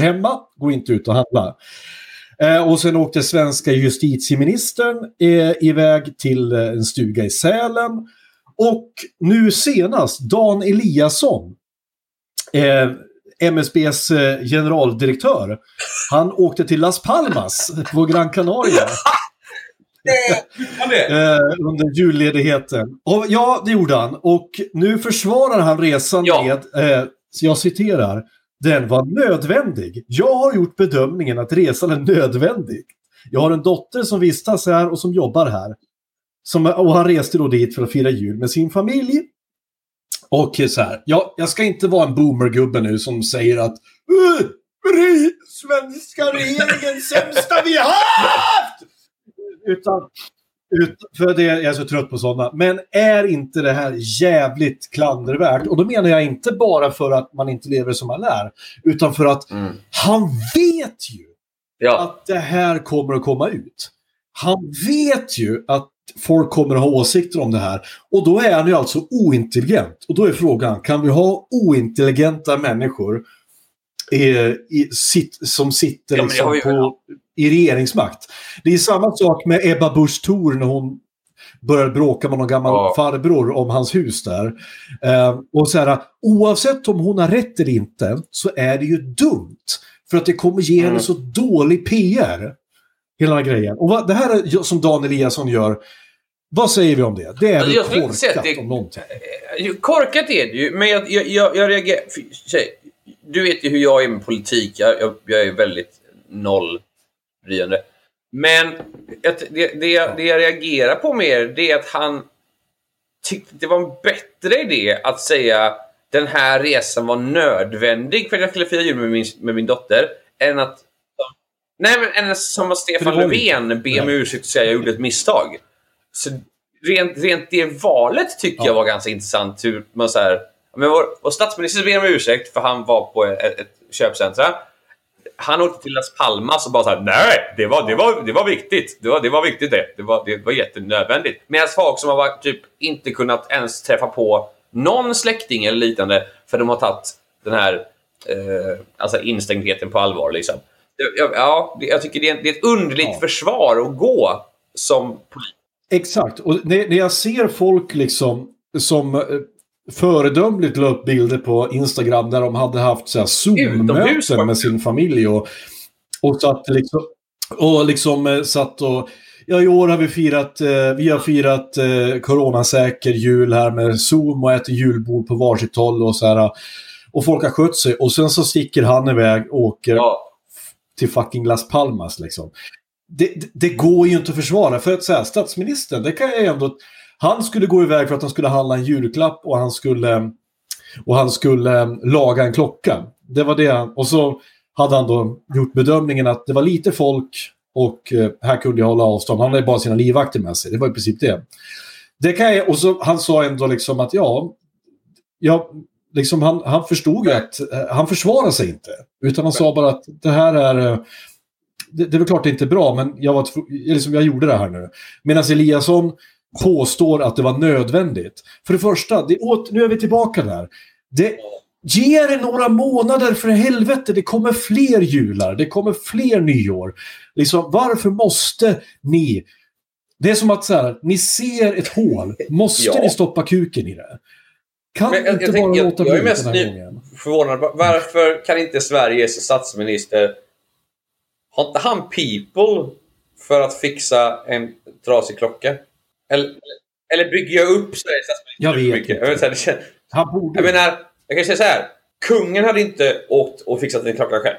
Hemma, gå inte ut och handla. Eh, och sen åkte svenska justitieministern eh, iväg till eh, en stuga i Sälen Och nu senast, Dan Eliasson, eh, MSBs eh, generaldirektör, han åkte till Las Palmas på Gran Canaria. [LAUGHS] eh, under julledigheten. Och, ja, det gjorde han. Och nu försvarar han resan Ja. med, eh, jag citerar, den var nödvändig. Jag har gjort bedömningen att resan är nödvändig. Jag har en dotter som vistas här och som jobbar här. Som, och han reste då dit för att fira jul med sin familj. Och så här, jag, jag ska inte vara en boomergubbe nu som säger att "Uh, svenska regeringen sämsta vi haft! Utan, ut, för det, jag är så trött på sådana. Men är inte det här jävligt klandervärt? Och då menar jag inte bara för att man inte lever som man lär. Utan för att Mm. han vet ju Ja. att det här kommer att komma ut. Han vet ju att folk kommer att ha åsikter om det här. Och då är han ju alltså ointelligent. Och då är frågan, kan vi ha ointelligenta människor i, i, sitt, som sitter Ja, det liksom på, i regeringsmakt? Det är samma sak med Ebba Busch Thor när hon började bråka med någon gammal Ja. farbror om hans hus där. Eh, och så här, oavsett om hon har rätt eller inte så är det ju dumt. För att det kommer ge henne Mm. så dålig PR. Hela den grejen. Och vad, det här är, som Dan Eliasson gör, vad säger vi om det? Det är Alltså, väl jag korkat det- om någonting. Jo, Korkat är det ju, men jag, jag, jag, jag reagerar... för- tjej, Du vet ju hur jag är med politik. Jag, jag, jag är väldigt nollbryande. Men det, det, jag- det jag reagerar på mer, det är att han tyckte det var en bättre idé att säga den här resan var nödvändig för att jag skulle fira jul med min, med min dotter, än att Nej, men än som att Stefan Löfven ber om ursäkt och säger jag gjorde ett misstag. Så rent, rent det valet tycker Ja. jag var ganska intressant. Hur man så här, men vår, vår statsminister ber om ursäkt för han var på ett, ett köpcentra. Han åkte till Las Palmas och bara så här, nej, det var, det var, det var viktigt. Det var, det var viktigt det. Det var, det var jättenödvändigt. Medan folk som har varit, typ inte kunnat ens träffa på någon släkting eller liknande för de har tagit den här eh, alltså instängdheten på allvar. Liksom. Ja, ja, det- jag tycker det är, det är ett underligt Ja. försvar att gå som politiker. Exakt. Och när, när jag ser folk liksom som eh, föredömligt la upp bilder på Instagram där de hade haft så här Zoom-möten med sin familj och, och satt liksom, och liksom eh, satt och Ja, i år har vi firat, eh, vi har firat eh, coronasäker jul här med Zoom och äter julbord på varsitt håll och så här. Och folk har skött sig och sen så sticker han iväg och åker Ja, till fucking Las Palmas liksom. Det, det, det går ju inte att försvara. För att säga statsministern, det kan jag ändå... Han skulle gå iväg för att han skulle handla en julklapp och han skulle, och han skulle eh, laga en klocka. Det var det han... Och så hade han då gjort bedömningen att det var lite folk och eh, här kunde jag hålla avstånd. Han hade bara sina livvakter med sig. Det var i princip det. det kan jag, och så, han sa ändå liksom att ja, ja liksom han, han förstod ju att eh, han försvarade sig inte. Utan han sa bara att det här är... Det, det är väl klart det inte är bra, men jag, var, liksom, jag gjorde det här nu. Medan Eliasson påstår att det var nödvändigt. För det första, det, åt, nu är vi tillbaka där. Det, ge det några månader för helvete, det kommer fler jular, det kommer fler nyår. Liksom, varför måste ni... Det är som att så här, ni ser ett hål, måste Ja. ni stoppa kuken i det? Kan Men jag- inte jag bara jag- låta bli den här ny- gången? förvånad. Va- Varför kan inte Sveriges statsminister... Har inte han people för att fixa en trasig klocka? Eller, eller bygger jag upp Sveriges statsminister Jag vet inte. Jag, här, det känns, Han borde... jag menar, jag kan säga så här. Kungen hade inte åkt och fixat en klocka själv.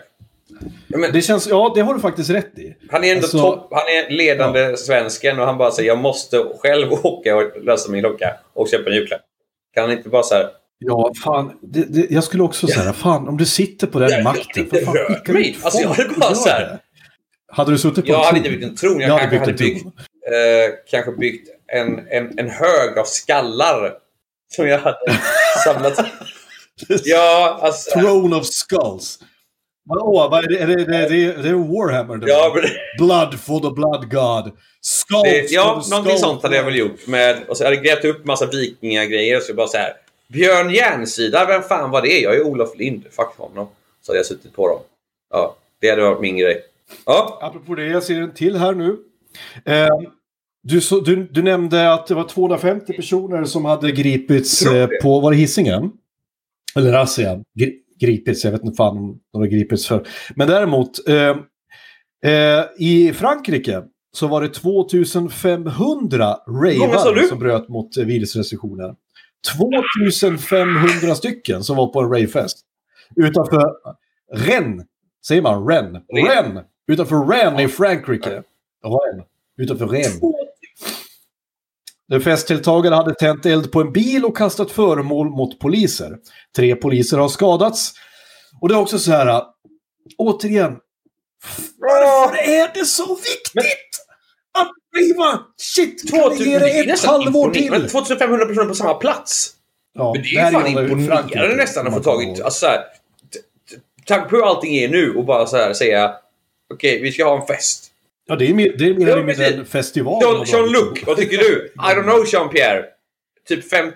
Jag men, Det känns, ja, det har du faktiskt rätt i. han är ändå Alltså- topp, han är ledande svensken och han bara säger jag måste själv [LAUGHS] åka och lösa min klocka och köpa en julklapp. Kan han inte bara så här, Ja, fan. Det, det, jag skulle också säga, fan om du sitter på den Jag- jag makten. hade för fan, skicka mig. Alltså, jag hade bara och så här- gör det. Hade du suttit på Jag en hade tron? inte byggt en tron. Jag, Jag hade kanske hade byggt en byggt, eh, kanske byggt en, en, en hög av skallar som jag hade samlat. [LAUGHS] ja, alltså. Throne of Skulls. Vadå, vad är det? Är det, det, det, det är Warhammer det Ja, men, Blood for the Blood God. Skulls det, ja for the någonting skull sånt hade jag väl gjort. Med, och så hade jag grävt upp massa vikingagrejer och så bara så här. Björn Järnsida, vem fan var det? Jag är Olof Lind. Fuck honom. Så hade jag suttit på dem. Ja, det hade varit min grej. Ja, Apropå det, jag ser en till här nu. Eh, Du, så, du, du nämnde att det var 250 personer som hade gripits eh, på, var det Hisingen? Eller razzia. Gri, gripits, jag vet inte fan om de har gripits för. Men däremot, eh, eh, i Frankrike så var det 2500 många sa ravare du? som bröt mot eh, virusrestriktioner. 2500 stycken som var på en ravefest. Utanför Rennes, säger man? Rennes. Rennes! Utanför Rennes i Frankrike. Rennes. Utanför Rennes. Den festdeltagare hade tänt eld på en bil och kastat föremål mot poliser. Tre poliser har skadats. Och det är också så här, återigen, varför är det så viktigt att driva? Shit, kan ni ge det ett halvår till? 2500 personer på samma plats. Ja, Men det är fan ju Frankrike, imponerande nästan att få tagit... ihåg. Alltså, så här, Tack på hur allting är nu och bara så här säga okej, vi ska ha en fest. Ja, det är mer, det är mer Ja, eller mindre en festival. Jean- Jean-Luc, vad tycker du? I don't know Jean-Pierre. Typ 50?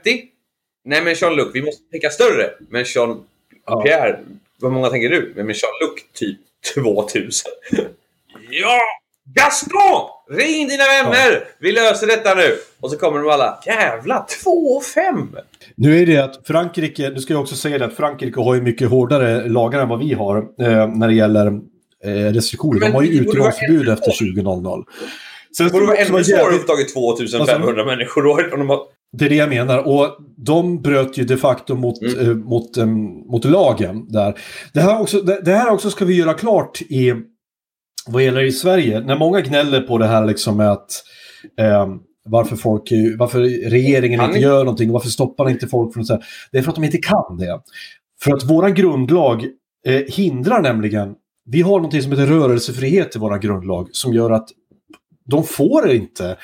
Nej men Jean-Luc, vi måste tänka större. Men Jean-Pierre, vad många tänker du? Men Jean-Luc, typ 2000. ja! Gaston! Ring dina vänner! Vi löser detta nu! Och så kommer de alla. Jävla 2 5! Nu är det att Frankrike, nu ska jag också säga det att Frankrike har ju mycket hårdare lagar än vad vi har eh, när det gäller restriktioner. Men De har ju det utegångsförbud efter 20.00. Sen Det borde vara ska ännu det svårare jävligt- att få tagit 2500 människor då. Om de har... Det är det jag menar. Och de bröt ju de facto mot, Mm. eh, mot, em, mot lagen där. Det här, också, det, det här också ska vi göra klart i vad gäller i Sverige. När många gnäller på det här liksom med att em, varför, folk, varför regeringen inte gör någonting, varför stoppar inte folk från här. Det är för att de inte kan det. För att våran grundlag eh, hindrar nämligen, vi har någonting som heter rörelsefrihet i våran grundlag som gör att de får inte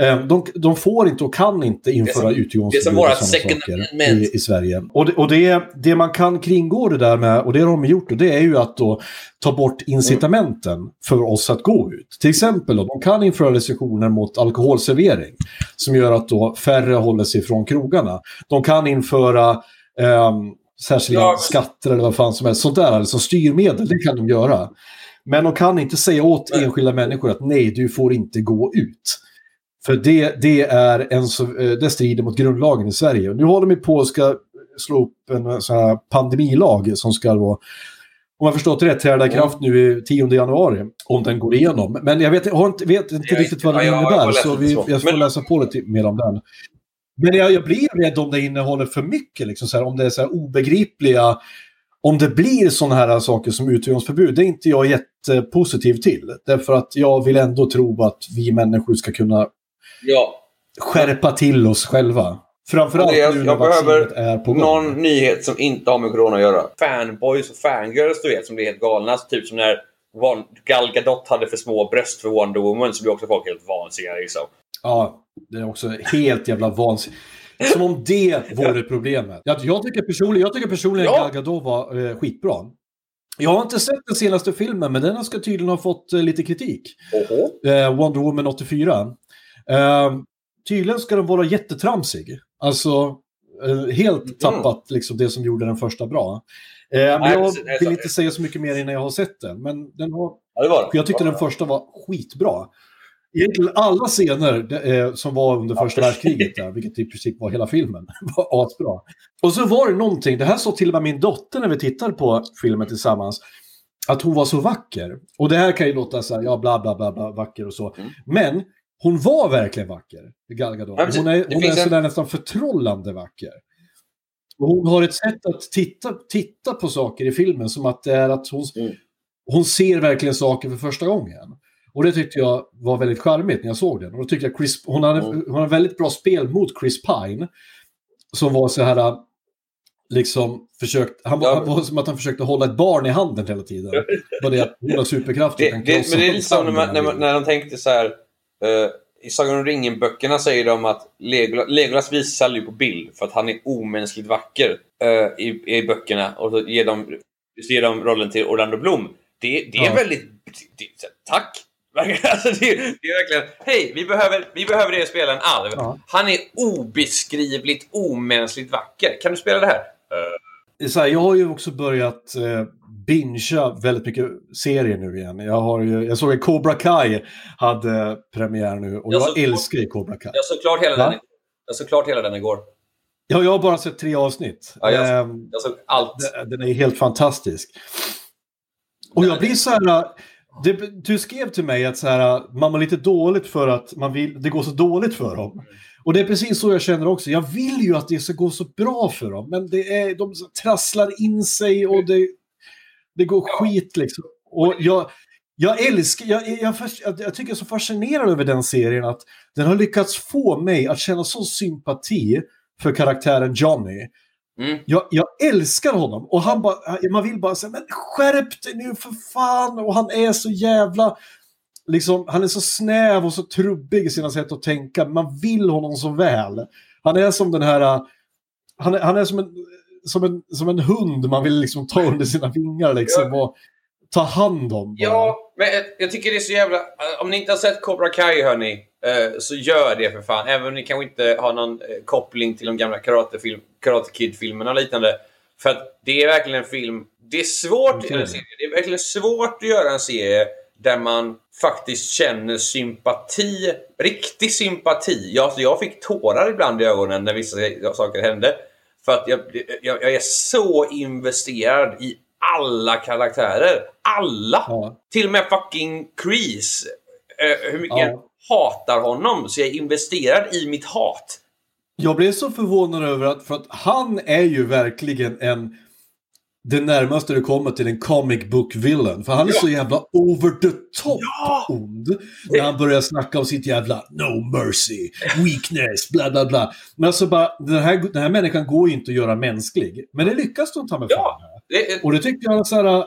eh, de, de får inte och kan inte införa utegångsförbud det är som second amendment. i, i Sverige. Och, det, och det, det man kan kringgå det där med, och det har de gjort, och det är ju att då ta bort incitamenten för oss att gå ut. Till exempel, då, de kan införa restriktioner mot alkoholservering som gör att då färre håller sig från krogarna. De kan införa ehm, särskilda Ja. skatter eller vad fan som helst. Sånt där, alltså styrmedel, det kan de göra. Men de kan inte säga åt Nej. enskilda människor att nej, du får inte gå ut. För det, det, är en eh, det strider mot grundlagen i Sverige. Nu håller de på att ska slå upp en sån här pandemilag som ska då, om jag förstått rätt, träda i kraft nu i 10 januari. Om den går igenom. Men jag vet, har inte, vet inte Jag- riktigt vad den innebär. så vi, jag får Men- läsa på lite mer om den. Men jag, jag blir rädd om det innehåller för mycket. Liksom, så här, om det är så obegripliga... Om det blir sådana här saker som utegångsförbud, det är inte jag jättepositiv till. Därför att jag vill ändå tro att vi människor ska kunna Ja, skärpa till oss själva. Framförallt Andreas, nu när jag behöver är på gång. någon nyhet som inte har med corona att göra. Fanboys och fangirls du vet som blir helt galna. Typ som när Gal Gadot hade för små bröst för Wonder Woman så blev också folk helt vansinniga liksom. Ja, det är också helt jävla vansinnigt. Som om det vore problemet. Jag, jag, tycker personligen, jag tycker personligen Ja. Gal Gadot var eh, skitbra. Jag har inte sett den senaste filmen, men den ska tydligen ha fått eh, lite kritik. Eh, Wonder Woman 84. Eh, tydligen ska den vara jättetramsig. Alltså, eh, helt tappat liksom det som gjorde den första bra. Eh, men Nej, jag precis, vill inte säga så mycket mer innan jag har sett den. Men den har Ja, det det. jag tyckte den första var skitbra. Egentligen alla scener eh, som var under första världskriget, där, vilket i princip var hela filmen, [LAUGHS] var asbra. Och så var det någonting, det här sa till och med min dotter när vi tittade på filmen tillsammans, att hon var så vacker. Och det här kan ju låta så här, ja bla bla bla, bla vacker och så. Mm. Men hon var verkligen vacker, Gal Gadot. Ja. Hon är, hon är finns en- sådär nästan förtrollande vacker. Och hon har ett sätt att titta, titta på saker i filmen som att det är att hon, Mm. hon ser verkligen saker för första gången. Och det tyckte jag var väldigt charmigt när jag såg den. Och då tyckte jag Chris, hon hade, Mm. hon hade väldigt bra spel mot Chris Pine. Som var så här, liksom försökt, han, Ja. han var som att han försökte hålla ett barn i handen hela tiden. Bara det att hon har superkrafter Det, det, men det är lite som när, man, när, man, när de tänkte så här. eh, I Sagan om ringen-böckerna säger de att Legolas, Legolas visar aldrig på bild för att han är omänskligt vacker eh, i, i böckerna. Och så ger de, så ger de rollen till Orlando Bloom. Det, det är Ja. väldigt... Det, tack! [LAUGHS] Alltså det, det är verkligen... Hej, vi behöver, vi behöver det spela en alv. Ja. Han är obeskrivligt omänskligt vacker. Kan du spela det här? Eh, är så här, jag har ju också börjat eh, bingea väldigt mycket serier nu igen. Jag, har ju, jag såg att Cobra Kai hade premiär nu och Jag jag, älskar ju Cobra Kai. Jag såg klart hela Va? den. Jag såg klart hela den igår. Ja, jag har bara sett tre avsnitt. Ja, jag- Ehm, Jag såg allt. Den- Den är helt fantastisk. Och jag blir så här... Det, du skrev till mig att så här, man mår lite dåligt för att man vill, det går så dåligt för dem. Och det är precis så jag känner också. Jag vill ju att det ska gå så bra för dem, men det är, de trasslar in sig och det, det går skit liksom. Och jag, jag älskar, jag, jag, jag, jag, tycker jag är så fascinerad över den serien att den har lyckats få mig att känna sån sympati för karaktären Johnny. Mm. Jag, jag älskar honom och han bara, man vill bara säga men skärp dig nu för fan och han är så jävla liksom, han är så snäv och så trubbig i sina sätt att tänka. Man vill honom så väl. Han är som den här, han är, han är som, en, som, en, som en hund man vill liksom ta under sina vingar liksom och ta hand om. bara. Ja, men jag, tycker det är så jävla... eh, Om ni inte har sett Cobra Kai, hörni, eh, så gör det för fan. Även om ni kanske inte har någon eh, koppling till de gamla Karate, Karate Kid-filmerna och liknande. För att det är verkligen en film... Det är svårt eller en serie. Det är verkligen svårt att göra en serie där man faktiskt känner sympati. Riktig sympati. Jag, alltså, jag fick tårar ibland i ögonen när vissa saker hände. För att jag, jag, jag är så investerad i alla karaktärer. Alla! Ja. Till och med fucking Kreese. Eh, hur mycket Ja. jag hatar honom. Så jag är investerad i mitt hat. Jag blev så förvånad över att, för att han är ju verkligen en det närmaste du kommer till en comic book villain. För han är Ja. så jävla over the top Ja. ond. När han börjar snacka om sitt jävla no mercy, weakness, bla bla bla. Men alltså bara, den här, den här människan går ju inte att göra mänsklig. Men det lyckas de ta med Ja. Det, Och det tycker jag så här,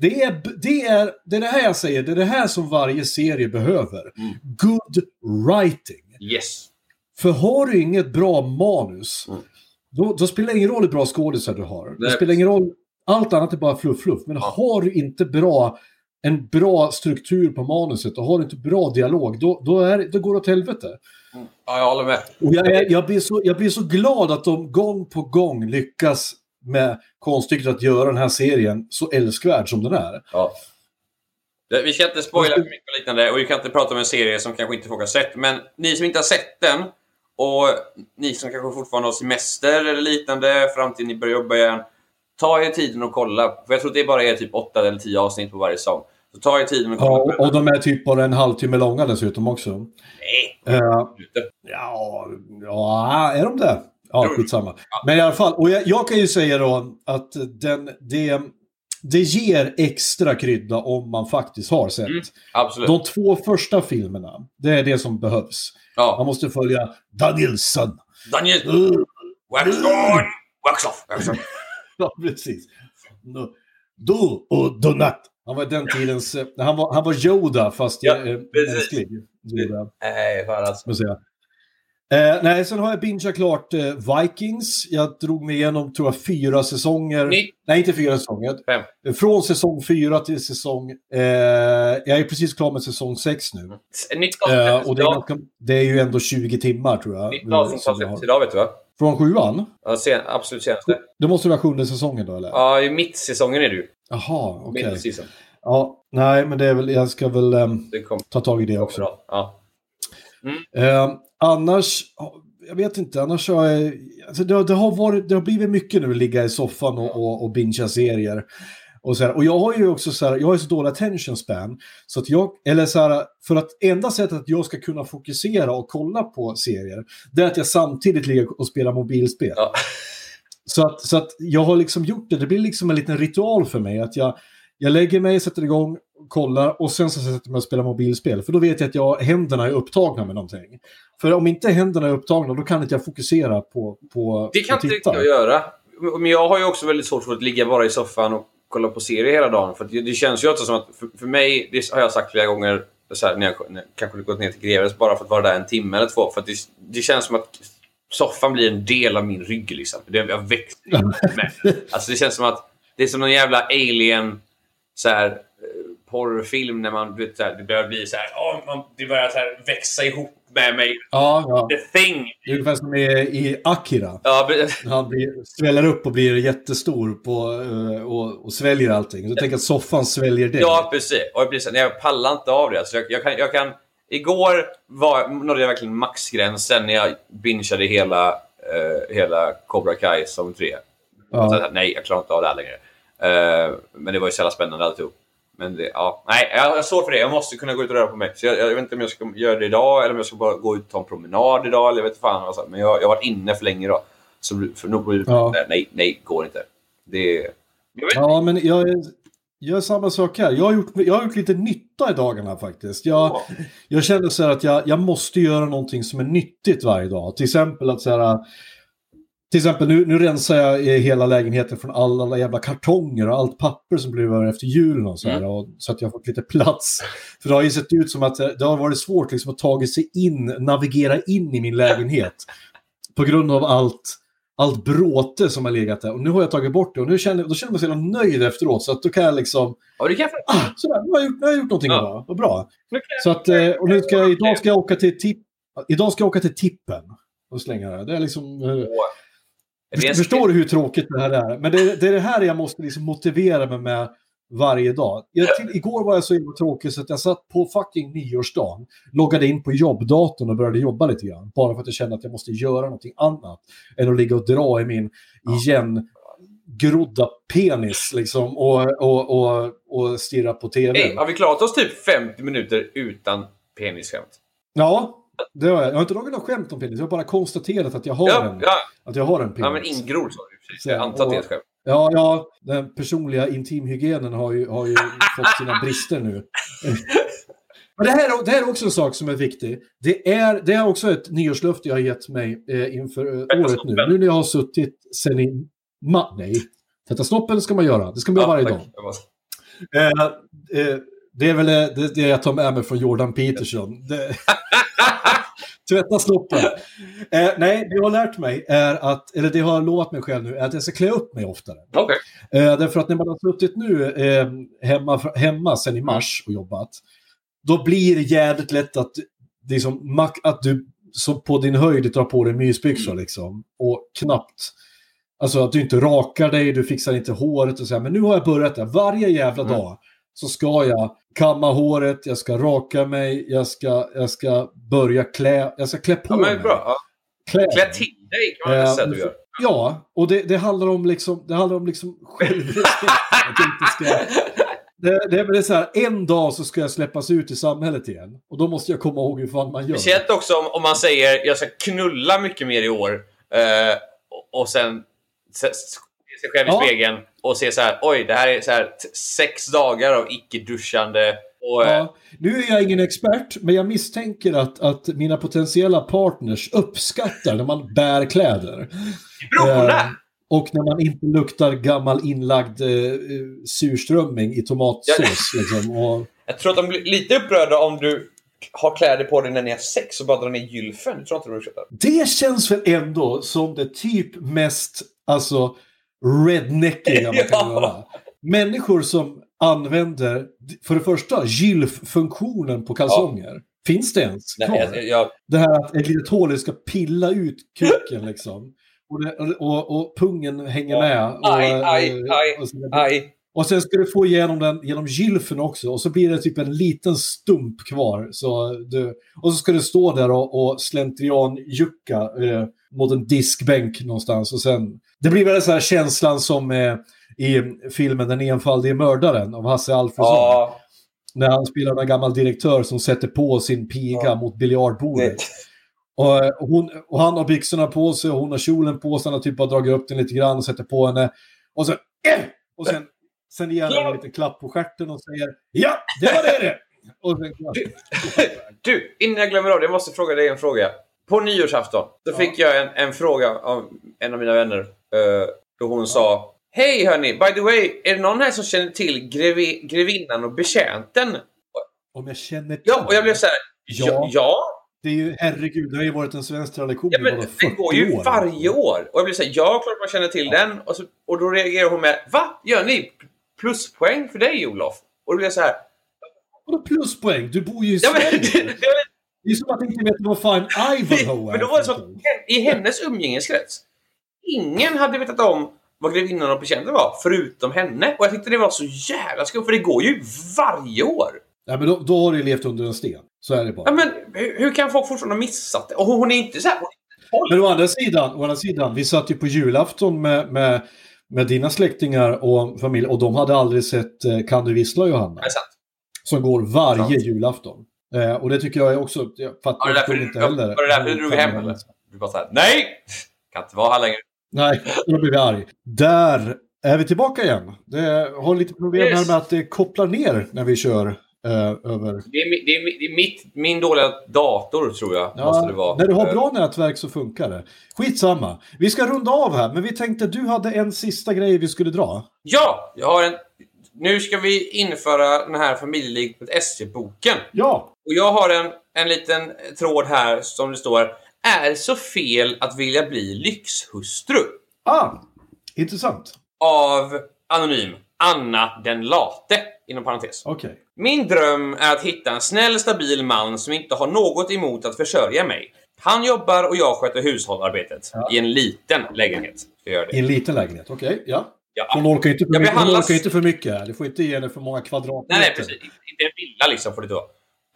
det är, det, är, det är det här jag säger, det är det här som varje serie behöver. Mm. Good writing. yes. För har du inget bra manus, Mm. då, då spelar det ingen roll hur bra skådisar du har. Det spelar ingen roll, allt annat är bara fluff, fluff. Men Ja. har du inte bra, en bra struktur på manuset och har du inte bra dialog, då, då, är, då går det åt helvete. Ja, jag håller med. Och jag, jag, blir så, jag blir så glad att de gång på gång lyckas med konststycket att göra den här serien så älskvärd som den är. Ja. Vi ska inte spoila för mycket och liknande och vi kan inte prata om en serie som kanske inte folk har sett. Men ni som inte har sett den och ni som kanske fortfarande har semester eller liknande fram till ni börjar jobba igen. Ta er tiden och kolla. För jag tror att det bara är typ 8 eller 10 avsnitt på varje säsong. Så ta er tiden och kolla. Ja, och, de är typ bara en halvtimme långa dessutom också. Nej, inte. Ja, ja, är de det? Ja, skitsamma. Men i alla fall, och jag, jag kan ju säga då att den, det, det ger extra krydda om man faktiskt har sett. Mm, Absolut. De två första filmerna, det är det som behövs. Man Ja. måste följa Danielsson. Daniel! Uh, Wax on! Wax off! Wax off. [LAUGHS] Ja, precis. Du och Donat. Han var den tidens... eh, Han var, han var Yoda fast Ja, eh, precis. mänsklig. Nej, fan alltså. Eh, nej, sen har jag bingeat klart eh, Vikings. Jag drog mig igenom, tror jag, fyra säsonger. Ni- Nej, inte fyra säsonger. Fem. Eh, Från säsong fyra till säsong... Eh, jag är precis klar med säsong sex nu. Nytt Eh, avsnitt och det är, det är ju ändå 20 timmar, tror jag. Nytt avsnitt idag, vet du va? Från sjuan? Ja, sen, absolut senaste. Det måste vara sjunde säsongen då, eller? Ja, i mitt-säsongen är du. Jaha, okej. Mitt-season. Ja, nej, men det är väl... Jag ska väl kom ta tag i det också. Ja. Eh, annars, jag vet inte, annars har jag, alltså det, har- det, har varit, det har blivit mycket nu att ligga i soffan och, och, och bingea serier. Och, så här, och jag har ju också så här, jag har ju så dålig attention span. Så att jag, eller så här, för att enda sättet att jag ska kunna fokusera och kolla på serier, det är att jag samtidigt ligger och spelar mobilspel. Ja. Så, att, så att jag har liksom gjort det, det blir liksom en liten ritual för mig. Att jag, jag lägger mig, sätter igång, kollar och sen så sätter jag mig och spelar mobilspel. För då vet jag att jag, händerna är upptagna med någonting. För om inte händerna är upptagna då kan inte jag fokusera på, på Det kan inte riktigt jag göra. Men jag har ju också väldigt svårt för att ligga bara i soffan och kolla på serier hela dagen. För det, det känns ju också som att, för, för mig, det har jag sagt flera gånger, så här, när jag när jag kanske gått ner till Greves bara för att vara där en timme eller två. För det, det känns som att soffan blir en del av min rygg. Liksom. Det, jag växer med. [LAUGHS] Alltså det känns som att det är som någon jävla alien så här, horrorfilm när man, vet, så här, det börjar bli så här, man, det börjar så här, växa ihop med mig. Ja, ja. The thing! Det är ungefär som i, i Akira. Ja, men- Han blir, sväller upp och blir jättestor på, eh, och, och sväljer allting. Du tänker att soffan sväljer dig. Ja, precis. Och jag, blir så, här, jag pallar inte av det. Så jag, jag, kan, jag kan... Igår var, nådde jag verkligen maxgränsen när jag bingeade hela, eh, hela Cobra Kai som 3. Ja. Så nej, jag klarar inte av det här längre. Eh, men det var ju så jävla spännande alltihop. Men det, ja, nej, jag har svårt för det. Jag måste kunna gå ut och röra på mig. Så jag, jag vet inte om jag ska göra det idag eller om jag ska bara gå ut och ta en promenad idag. Eller jag vet fan. Alltså. Men jag, jag har varit inne för länge idag. Så för nog blir det... Ja. Nej, nej, går inte. Det... Jag Ja, men jag är- gör samma sak här. Jag har, gjort, jag har gjort lite nytta i dagarna faktiskt. Jag, jag känner så här att jag, jag måste göra någonting som är nyttigt varje dag. Till exempel att så här, till exempel nu, nu rensar jag eh, hela lägenheten från alla, alla jävla kartonger och allt papper som blev över efter julen och så här. Mm. Och, så att jag har fått lite plats. För det har ju sett ut som att eh, det har varit svårt liksom, att ta sig in, navigera in i min lägenhet. På grund av allt, allt bråte som har legat där. Och nu har jag tagit bort det och nu känner, då känner jag mig så jävla nöjd efteråt. Så att då kan jag liksom, ja, det kan jag ah, sådär, nu har jag gjort, nu har jag gjort någonting Ja. idag. Vad bra. Så att, eh, och nu ska jag, idag ska jag åka till tipp, idag ska jag åka till tippen och slänga det. Det är liksom... eh, En- Förstår du hur tråkigt det här är? Men det, det är det här jag måste liksom motivera mig med varje dag. Jag, till, igår var jag så himla tråkig så att jag satt på fucking nyårsdagen, loggade in på jobbdatorn och började jobba lite grann. Bara för att jag kände att jag måste göra någonting annat än att ligga och dra i min igen grodda penis liksom och, och, och, och stirra på tv. Hey, har vi klarat oss typ 50 minuter utan penisskämt? Ja, det har jag. Jag har inte dragit något skämt om penis. Jag har bara konstaterat att jag har, Ja, en, ja, att jag har en penis. ja, men ingror sa du precis. Jag antar att det är ett skämt. Ja, ja, den personliga intimhygienen har ju, har ju fått sina brister nu. [LAUGHS] Men det här, är- det här är också en sak som är viktig. Det är, det är också ett nyårslöfte jag har gett mig eh, inför eh, året nu. Nu när jag har suttit sen i... Ma- nej, tvätta snoppen ska man göra. Det ska man göra varje tack. dag. Eh, eh, det är väl det, det jag tar med mig från Jordan Peterson. Det... [LAUGHS] Tvätta snoppen. Eh, nej, det jag har lärt mig är att, eller det jag har lovat mig själv nu, är att jag ska klä upp mig oftare. Okej. Eh, därför att när man har suttit nu eh, hemma, hemma sen i mars och jobbat, då blir det jävligt lätt att, det är som, mack- att du så på din höjd drar på dig mysbyxor liksom. Och knappt. Alltså att du inte rakar dig, du fixar inte håret och så här. Men nu har jag börjat där. Varje jävla Mm. dag så ska jag kamma håret, jag ska raka mig, jag ska, jag ska börja klä, jag ska klä på Ja, men mig. bra. Kläder. Klä till dig kan man väl Eh, säga du gör. Ja, och det, det handlar om liksom, det handlar om liksom självrespekt. [LAUGHS] Det, det, det är så här, en dag så ska jag släppas ut i samhället igen. Och då måste jag komma ihåg hur fan man gör. Speciellt också om, om man säger jag ska knulla mycket mer i år eh, och, sen se, se sig själv i Ja. spegeln och se så här, oj, det här är så här sex dagar av icke-duschande. Och, eh, Ja, nu är jag ingen expert, men jag misstänker att, att mina potentiella partners uppskattar när man bär kläder. på Eh, och när man inte luktar gammal inlagd eh, eh, surströmming i tomatsås. Liksom, och, Jag tror att de blir lite upprörda om du har kläder på dig när ni har sex och bara drar ner gylfen. Jag tror inte de uppskattar. Det känns väl ändå som det typ mest alltså, redneckiga man kan Ja. göra. Människor som använder, för det första, gylf-funktionen på kalsonger. Finns det ens kvar? Nej, jag, jag, Det här att ett litet hål ska pilla ut kuken liksom. Och, det, och, och pungen hänger Ja. med. Och, Aj, aj, och- aj, och, så- aj. och sen ska du få igenom den genom gylfen också. Och så blir det typ en liten stump kvar. Så du, och så ska du stå där och, och slentrian-jucka eh, mot en diskbänk någonstans. Och sen, det blir väl så här känslan som eh, i filmen Den enfaldige mördaren av Hasse Alfredson. Ja, När han spelar en gammal direktör som sätter på sin piga Ja. mot biljardbordet. det, Och, eh, hon, och han har byxorna på sig och hon har kjolen på sig. Han har typ bara dragit upp den lite grann och sätter på henne. Och sen... Eh! Och sen, sen ger han henne en liten klapp på stjärten och säger Ja, det var det det! Sen, Du, innan jag glömmer av det, jag måste fråga dig en fråga. På nyårsafton, då Ja. fick jag en, en fråga av en av mina vänner. Uh, då hon sa Hej hörni, by the way, är det någon här som känner till grevi, grevinnan och betjänten? om jag känner till Ja, och jag blev så här. Ja. Ja, ja, Det är ju, herregud, det har ju varit en svensk tradition ja men 40 går ju år. varje år. Och jag blev så här, ja, klart man känner till den. Och, så, och då reagerar hon med Va? Gör ni? Pluspoäng för dig Olof? Och då blev jag så här. Vadå pluspoäng? Du bor ju i Ja, men, Sverige. [LAUGHS] det, det, Det är som att inte veta vad fan Ivanhoe är. men då var det så i hennes umgängeskrets, ingen hade vetat om vad grevinnan och betjänten var, förutom henne. Och jag tyckte det var så jävla skumt, för det går ju varje år. Ja, men då, då har du levt under en sten. Så är det bara. Ja, men hur, hur kan folk fortfarande ha missat det? Och hon är inte så här... Men å andra sidan, å andra sidan vi satt ju på julafton med, med, med dina släktingar och familj och de hade aldrig sett Kan du vissla Johanna? Som går varje julafton. Eh, och det tycker jag är också... Jag fattar Var det inte heller. var det därför du drog hem eller? Du bara såhär, nej! Kan inte vara här längre. Nej, då blir vi arg. Där är vi tillbaka igen. Det har lite problem här Yes. med att det kopplar ner när vi kör eh, över... Det är, det är, det är mitt, min dåliga dator, tror jag. måste det vara. när du har Eh, bra nätverk så funkar det. Skitsamma. Vi ska runda av här, men vi tänkte du hade en sista grej vi skulle dra. Ja, jag har en... Nu ska vi införa den här familjeliv.se-boken. Ja, Och jag har en, en liten tråd här som det står Är så fel att vilja bli lyxhustru? ah, intressant. Av anonym Anna den late, inom parentes. Okej. Min dröm är att hitta en snäll, stabil man som inte har något emot att försörja mig. Han jobbar och jag sköter hushållarbetet. Ja. I en liten lägenhet. I en liten lägenhet, okej. ja. Ja. Hon orkar inte för, mycket, behandlas- inte för mycket. Du får inte ge henne för många kvadratmeter. Nej, nej, precis. Inte en villa liksom får det vara.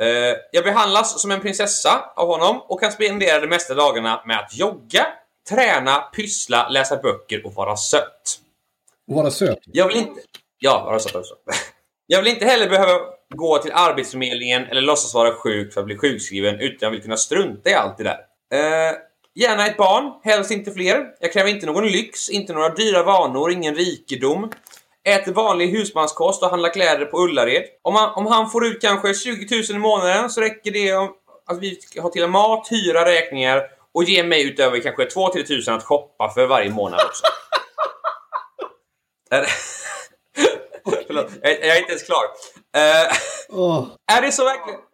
Eh, jag behandlas som en prinsessa av honom och kan spendera de mesta dagarna med att jogga, träna, pyssla, läsa böcker och vara söt. Och vara söt. Jag vill inte... Ja, vara söt också. Jag vill inte heller behöva gå till Arbetsförmedlingen eller låtsas vara sjuk för att bli sjukskriven utan jag vill kunna strunta i allt det där. Eh, gärna ett barn, helst inte fler. Jag kräver inte någon lyx, inte några dyra vanor, ingen rikedom. Äter vanlig husmanskost och handlar kläder på Ullared. Om han, om han får ut kanske 20 000 i månaden så räcker det om att vi ska ha till mat, hyra, räkningar och ge mig utöver kanske 2-3 tusen att shoppa för varje månad också. [LAUGHS] [LAUGHS] Förlåt, jag, jag är inte ens klar. Eh, Åh, är det så verkligen... [LAUGHS]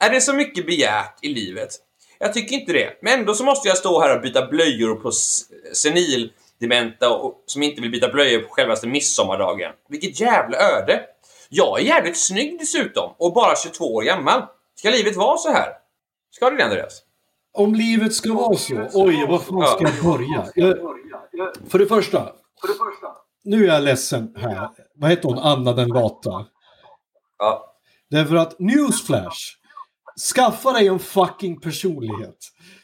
Är det så mycket begärt i livet? Jag tycker inte det. Men ändå så måste jag stå här och byta blöjor på s- senildementa och, som inte vill byta blöjor på självaste midsommardagen. Vilket jävla öde! Jag är jävligt snygg dessutom och bara 22 år gammal. Ska livet vara så här? Ska det det, Andreas? Om livet ska vara så. Oj, var fan ska jag börja? Jag, för det första. Nu är jag ledsen här. Vad heter hon? Anna den lata. Ja. Därför att newsflash. Skaffa dig en fucking personlighet.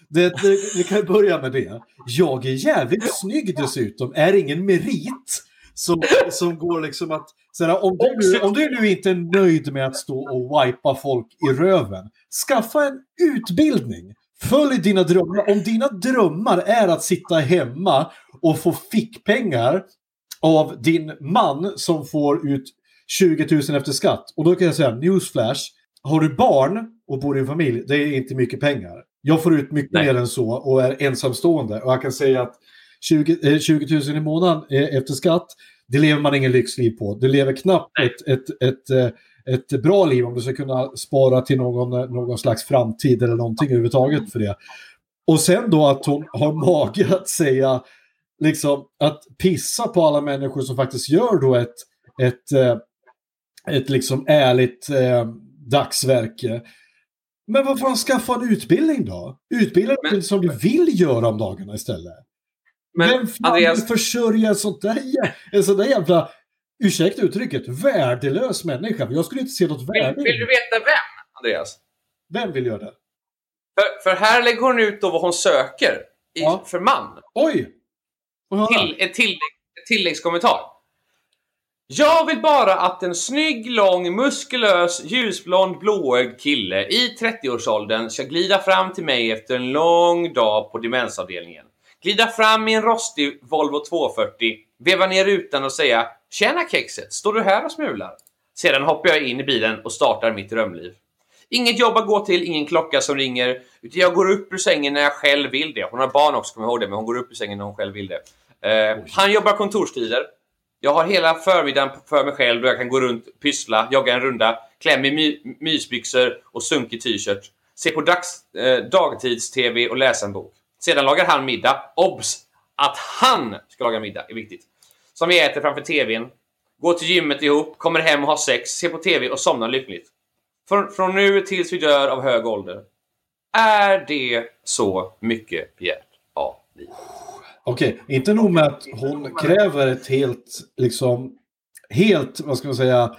Det, det, vi kan börja med det. Jag är jävligt snygg dessutom. Är ingen merit som, som går liksom att... Sådär, om, du om du nu inte är nöjd med att stå och wipa folk i röven, skaffa en utbildning. Följ dina drömmar. Om dina drömmar är att sitta hemma och få fickpengar av din man som får ut 20 000 efter skatt. Och då kan jag säga, newsflash, har du barn och bor i en familj, det är inte mycket pengar. Jag får ut mycket Nej. mer än så och är ensamstående. Och jag kan säga att 20, eh, 20 000 i månaden eh, efter skatt, det lever man ingen lyxliv på. Du lever knappt ett, ett, ett, eh, ett bra liv om du ska kunna spara till någon, eh, någon slags framtid eller någonting överhuvudtaget för det. Och sen då att hon har mage att säga liksom att pissa på alla människor som faktiskt gör då ett, ett, ett liksom ärligt eh, dagsverke. Men vad fan, skaffa en utbildning då? Utbilda dig som du vill göra om dagarna istället. Men Vem fan Andreas, vill försörja en sån där, en sån där jävla, ursäkta uttrycket, värdelös människa? Jag skulle inte se något vill, värde i vill du veta vem, Andreas? Vem vill göra det? För, för här lägger hon ut då vad hon söker i, Ja. för man. Oj! Till, ett tillägg, ett tilläggskommentar. Jag vill bara att en snygg, lång, muskulös, ljusblond, blåögd kille i 30-årsåldern ska glida fram till mig efter en lång dag på demensavdelningen. Glida fram i en rostig Volvo 240, veva ner rutan och säga “Tjena kexet, står du här och smular?” Sedan hoppar jag in i bilen och startar mitt drömliv. Inget jobb att gå till, ingen klocka som ringer. Utan jag går upp ur sängen när jag själv vill det. Hon har barn också, kommer ihåg det, men hon går upp ur sängen när hon själv vill det. Eh, han jobbar kontorstider. Jag har hela förmiddagen för mig själv då jag kan gå runt, pyssla, jogga en runda, klä mig i my mysbyxor och sunkig t-shirt. Se på dags, eh, dagtids-tv och läsa en bok. Sedan lagar han middag. Obs! Att han ska laga middag är viktigt. Som vi äter framför tvn. Går till gymmet ihop, kommer hem och har sex, ser på tv och somnar lyckligt. från, från nu tills vi dör av hög ålder. Är det så mycket begärt av livet? Okej, inte nog med att hon kräver ett helt, liksom, helt, vad ska man säga,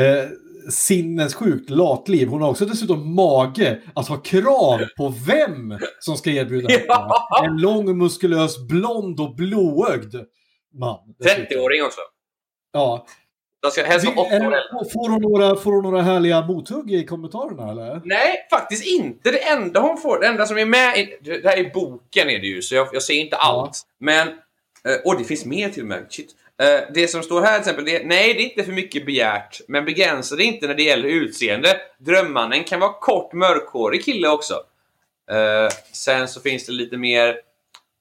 eh, sinnessjukt latliv. Hon har också dessutom mage att ha krav på vem som ska erbjuda [LAUGHS] henne. Ja. En lång, muskulös, blond och blåögd man. dessutom. 30-åring också. Ja. De ska helst vara 8 Är- år äldre. Får hon, några, får hon några härliga mothugg i kommentarerna eller? Nej, faktiskt inte. Det enda hon får, det enda som är med i... Det här är boken är det ju, så jag, jag ser inte allt. Men... eh, Och det finns mer till och med. Shit. Eh, Det som står här till exempel, det nej det är inte för mycket begärt, men begränsa det inte när det gäller utseende. Drömmannen kan vara kort mörkhårig kille också. Eh, Sen så finns det lite mer...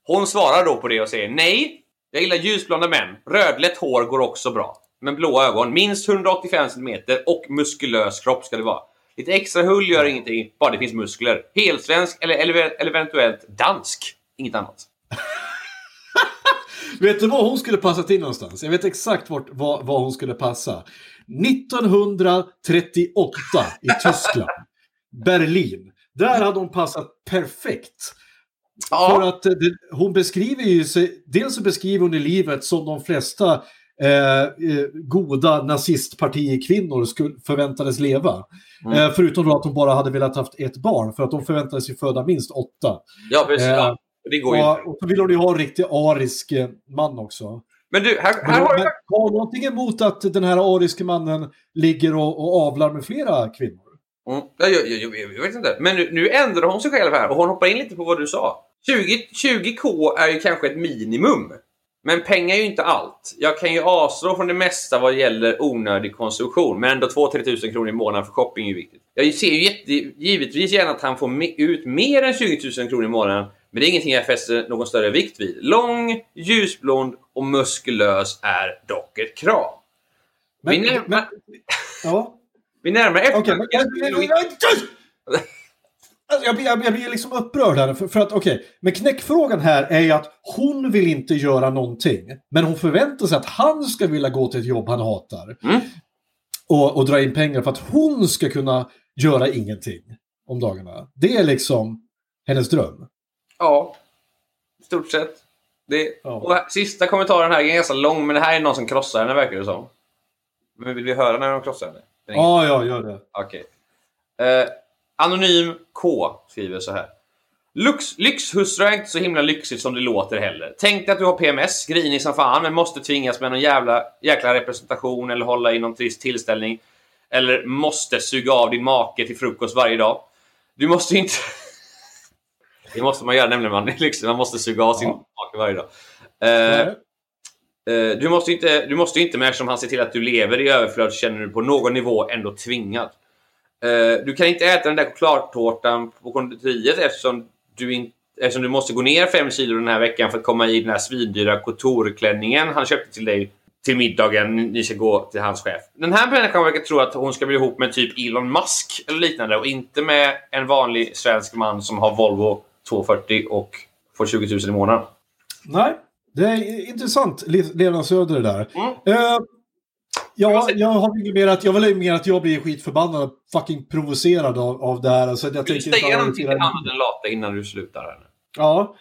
Hon svarar då på det och säger nej, jag gillar ljusblonda män. Rödlätt hår går också bra. Men blå ögon, minst 185 cm och muskulös kropp ska det vara. Lite extra hull gör ingenting, bara det finns muskler. Helsvensk eller, eller, eventuellt dansk. Inget annat. [LAUGHS] Vet du var hon skulle passa till någonstans? Jag vet exakt vart, var, var hon skulle passa. 1938 i Tyskland. [LAUGHS] Berlin. Där hade hon passat perfekt. För att eh, det, hon beskriver ju sig, dels så beskriver hon i livet som de flesta eh, eh, goda nazistpartikvinnor skulle, förväntades leva. Mm. Eh, förutom då att hon bara hade velat haft ett barn, för att de förväntades ju föda minst åtta. Ja, precis. Eh, ja. Det går ju inte. Och, och så vill hon ju ha en riktig arisk eh, man också. Men du, här, här har du... har du någonting emot att den här ariske mannen ligger och, och avlar med flera kvinnor? Mm. Ja, jag, jag, jag, jag vet inte. Men nu, nu ändrar hon sig själv här och hon hoppar in lite på vad du sa. 20, 20k är ju kanske ett minimum. Men pengar är ju inte allt. Jag kan ju avstå från det mesta vad gäller onödig konsumtion. Men ändå 2-3 tusen kronor i månaden för shopping är ju viktigt. Jag ser ju jätte, givetvis gärna att han får ut mer än 20 000 kronor i månaden. Men det är ingenting jag fäster någon större vikt vid. Lång, ljusblond och muskulös är dock ett krav. Men, vi, närmar, men, ja. [LAUGHS] vi närmar efter... Okej, men, men, men, men, tyst! Alltså, jag, blir, jag, blir- liksom upprörd här. För, för att, okej, men knäckfrågan här är ju att hon vill inte göra någonting. Men hon förväntar sig att han ska vilja gå till ett jobb han hatar. Mm. Och, och dra in pengar för att hon ska kunna göra ingenting om dagarna. Det är liksom hennes dröm. Ja, i stort sett. Det, Ja. och sista kommentaren här är ganska lång, men det här är någon som krossar henne verkar det som. Men vill vi höra när de krossar henne? Ja, ja, gör det. Okej. Eh, Anonym K skriver så här. Lux, lyxhustru är inte så himla lyxigt som det låter heller. Tänk dig att du har PMS, grinig som fan, men måste tvingas med någon jävla, jäkla representation eller hålla i någon trist tillställning. Eller måste suga av din make till frukost varje dag. Du måste inte... [LAUGHS] det måste man göra nämligen, man, [LAUGHS] liksom, man måste suga av sin Ja. make varje dag. Eh, Eh, du måste inte, du måste inte, men eftersom han ser till att du lever i överflöd känner du på någon nivå ändå tvingad. Eh, du kan inte äta den där chokladtårtan på konditoriet eftersom du, in, eftersom du måste gå ner 5 kilo den här veckan för att komma i den här svindyra couture-klänningen han köpte till dig till middagen. Ni ska gå till hans chef. Den här människan verkar tro att hon ska bli ihop med typ Elon Musk eller liknande och inte med en vanlig svensk man som har Volvo 240 och får 20 000 i månaden. Nej, det är intressant Le- levnadsöde det där. Mm. Eh, ja, jag har inget mer att, jag vill mer att jag blir skitförbannad och fucking provocerad av, av det här. Så att jag du tänker säga någonting argumentera- annat än lata innan du slutar? Här? Ja,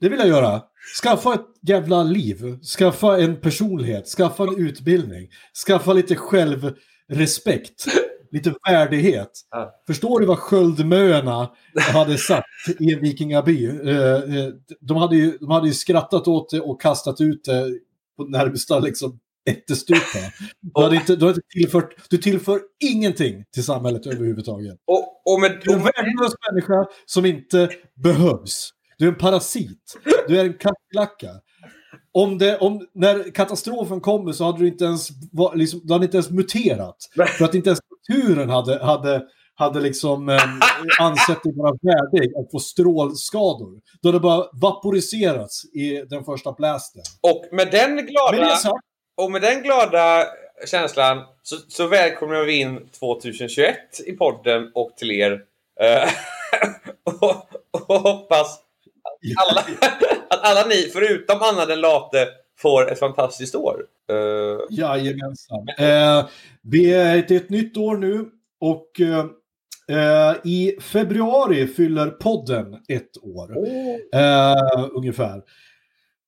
det vill jag göra. Skaffa ett jävla liv. Skaffa en personlighet. Skaffa en utbildning. Skaffa lite självrespekt. Lite värdighet. Ja. Förstår du vad sköldmöarna hade sagt i en vikingaby? Eh, eh, De hade ju, de hade ju skrattat åt det och kastat ut det på närmsta liksom, ättestupa. Du, hade inte, du, hade tillfört, du tillför ingenting till samhället överhuvudtaget. Och, och med... Du är en värdelös människa som inte behövs. Du är en parasit. Du är en kackerlacka. Om det, om, när katastrofen kommer så hade du inte ens, liksom, du hade inte ens muterat. För att inte ens naturen hade, hade, hade liksom, eh, ansett dig vara värdig att få strålskador. Du hade bara vaporiserats i den första blasten. Och med den Med glada, det sagt, och med den glada känslan så, så välkomnar vi in 2021 i podden och till er. Eh, [LAUGHS] och, och hoppas att alla, [LAUGHS] att alla ni, förutom Anna den late, får ett fantastiskt år. Uh, Jajamensan. Eh, det är ett nytt år nu Och eh, i februari fyller podden ett år. Eh, ungefär.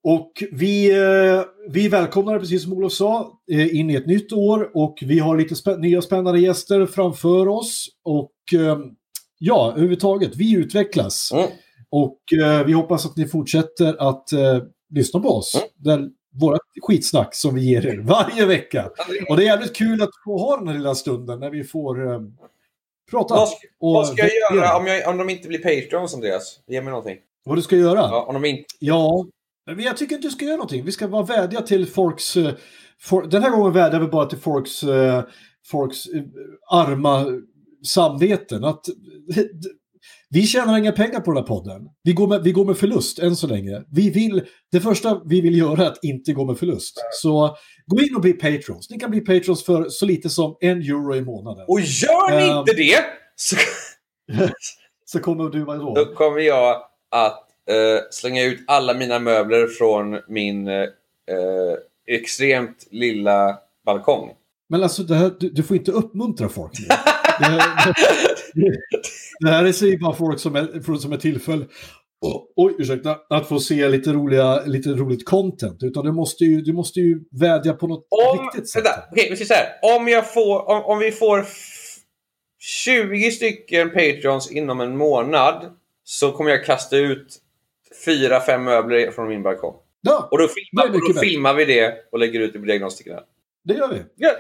Och vi, eh, vi välkomnar, precis som Olof sa, eh, in i ett nytt år och vi har lite spä nya spännande gäster framför oss. Och eh, ja, överhuvudtaget, vi utvecklas. Mm. Och vi hoppas att ni fortsätter att eh, lyssna på oss. Mm. Där, våra skitsnack som vi ger er varje vecka. Och det är jävligt kul att få ha den här lilla stunden när vi får eh, prata. Vad ska, vad ska jag göra om, jag, om de inte blir Patrons, Andreas? Ge mig någonting. Vad du ska göra? Ja, om de inte... Ja, men jag tycker inte du ska göra någonting. Vi ska bara vädja till folks... eh, For, den här gången vädjar vi bara till folks, eh, folks eh, arma samveten. Att, [LAUGHS] vi tjänar inga pengar på den här podden. Vi går, med, vi går med förlust än så länge. Vi vill, det första vi vill göra är att inte gå med förlust. Så gå in och bli patrons. Ni kan bli patrons för så lite som en euro i månaden. Och gör ni Ehm. inte det så, [LAUGHS] Så kommer du vara då. då kommer jag att eh, slänga ut alla mina möbler från min eh, extremt lilla balkong. Men alltså, det här, du, du får inte uppmuntra folk nu. Det här, det, det här [LAUGHS] är säger bara folk som är, som är tillfälle oh, oj, ursäkta, att få se lite, roliga, lite roligt content. Utan du måste ju, du måste ju vädja på något Om, riktigt sätt. vänta, okej, vi här. Om, jag får, om, om vi får f- 20 stycken Patrons inom en månad så kommer jag kasta ut fyra, fem möbler från min balkong. Ja, Och då, filmar, och då filmar vi det och lägger ut det på diagnostikerna. det gör vi. Ja,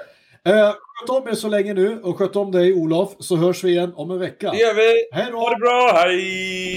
Eh, sköt om er så länge nu och sköt om dig Olof så hörs vi igen om en vecka. det gör vi. Hej då! Ha det bra, hej!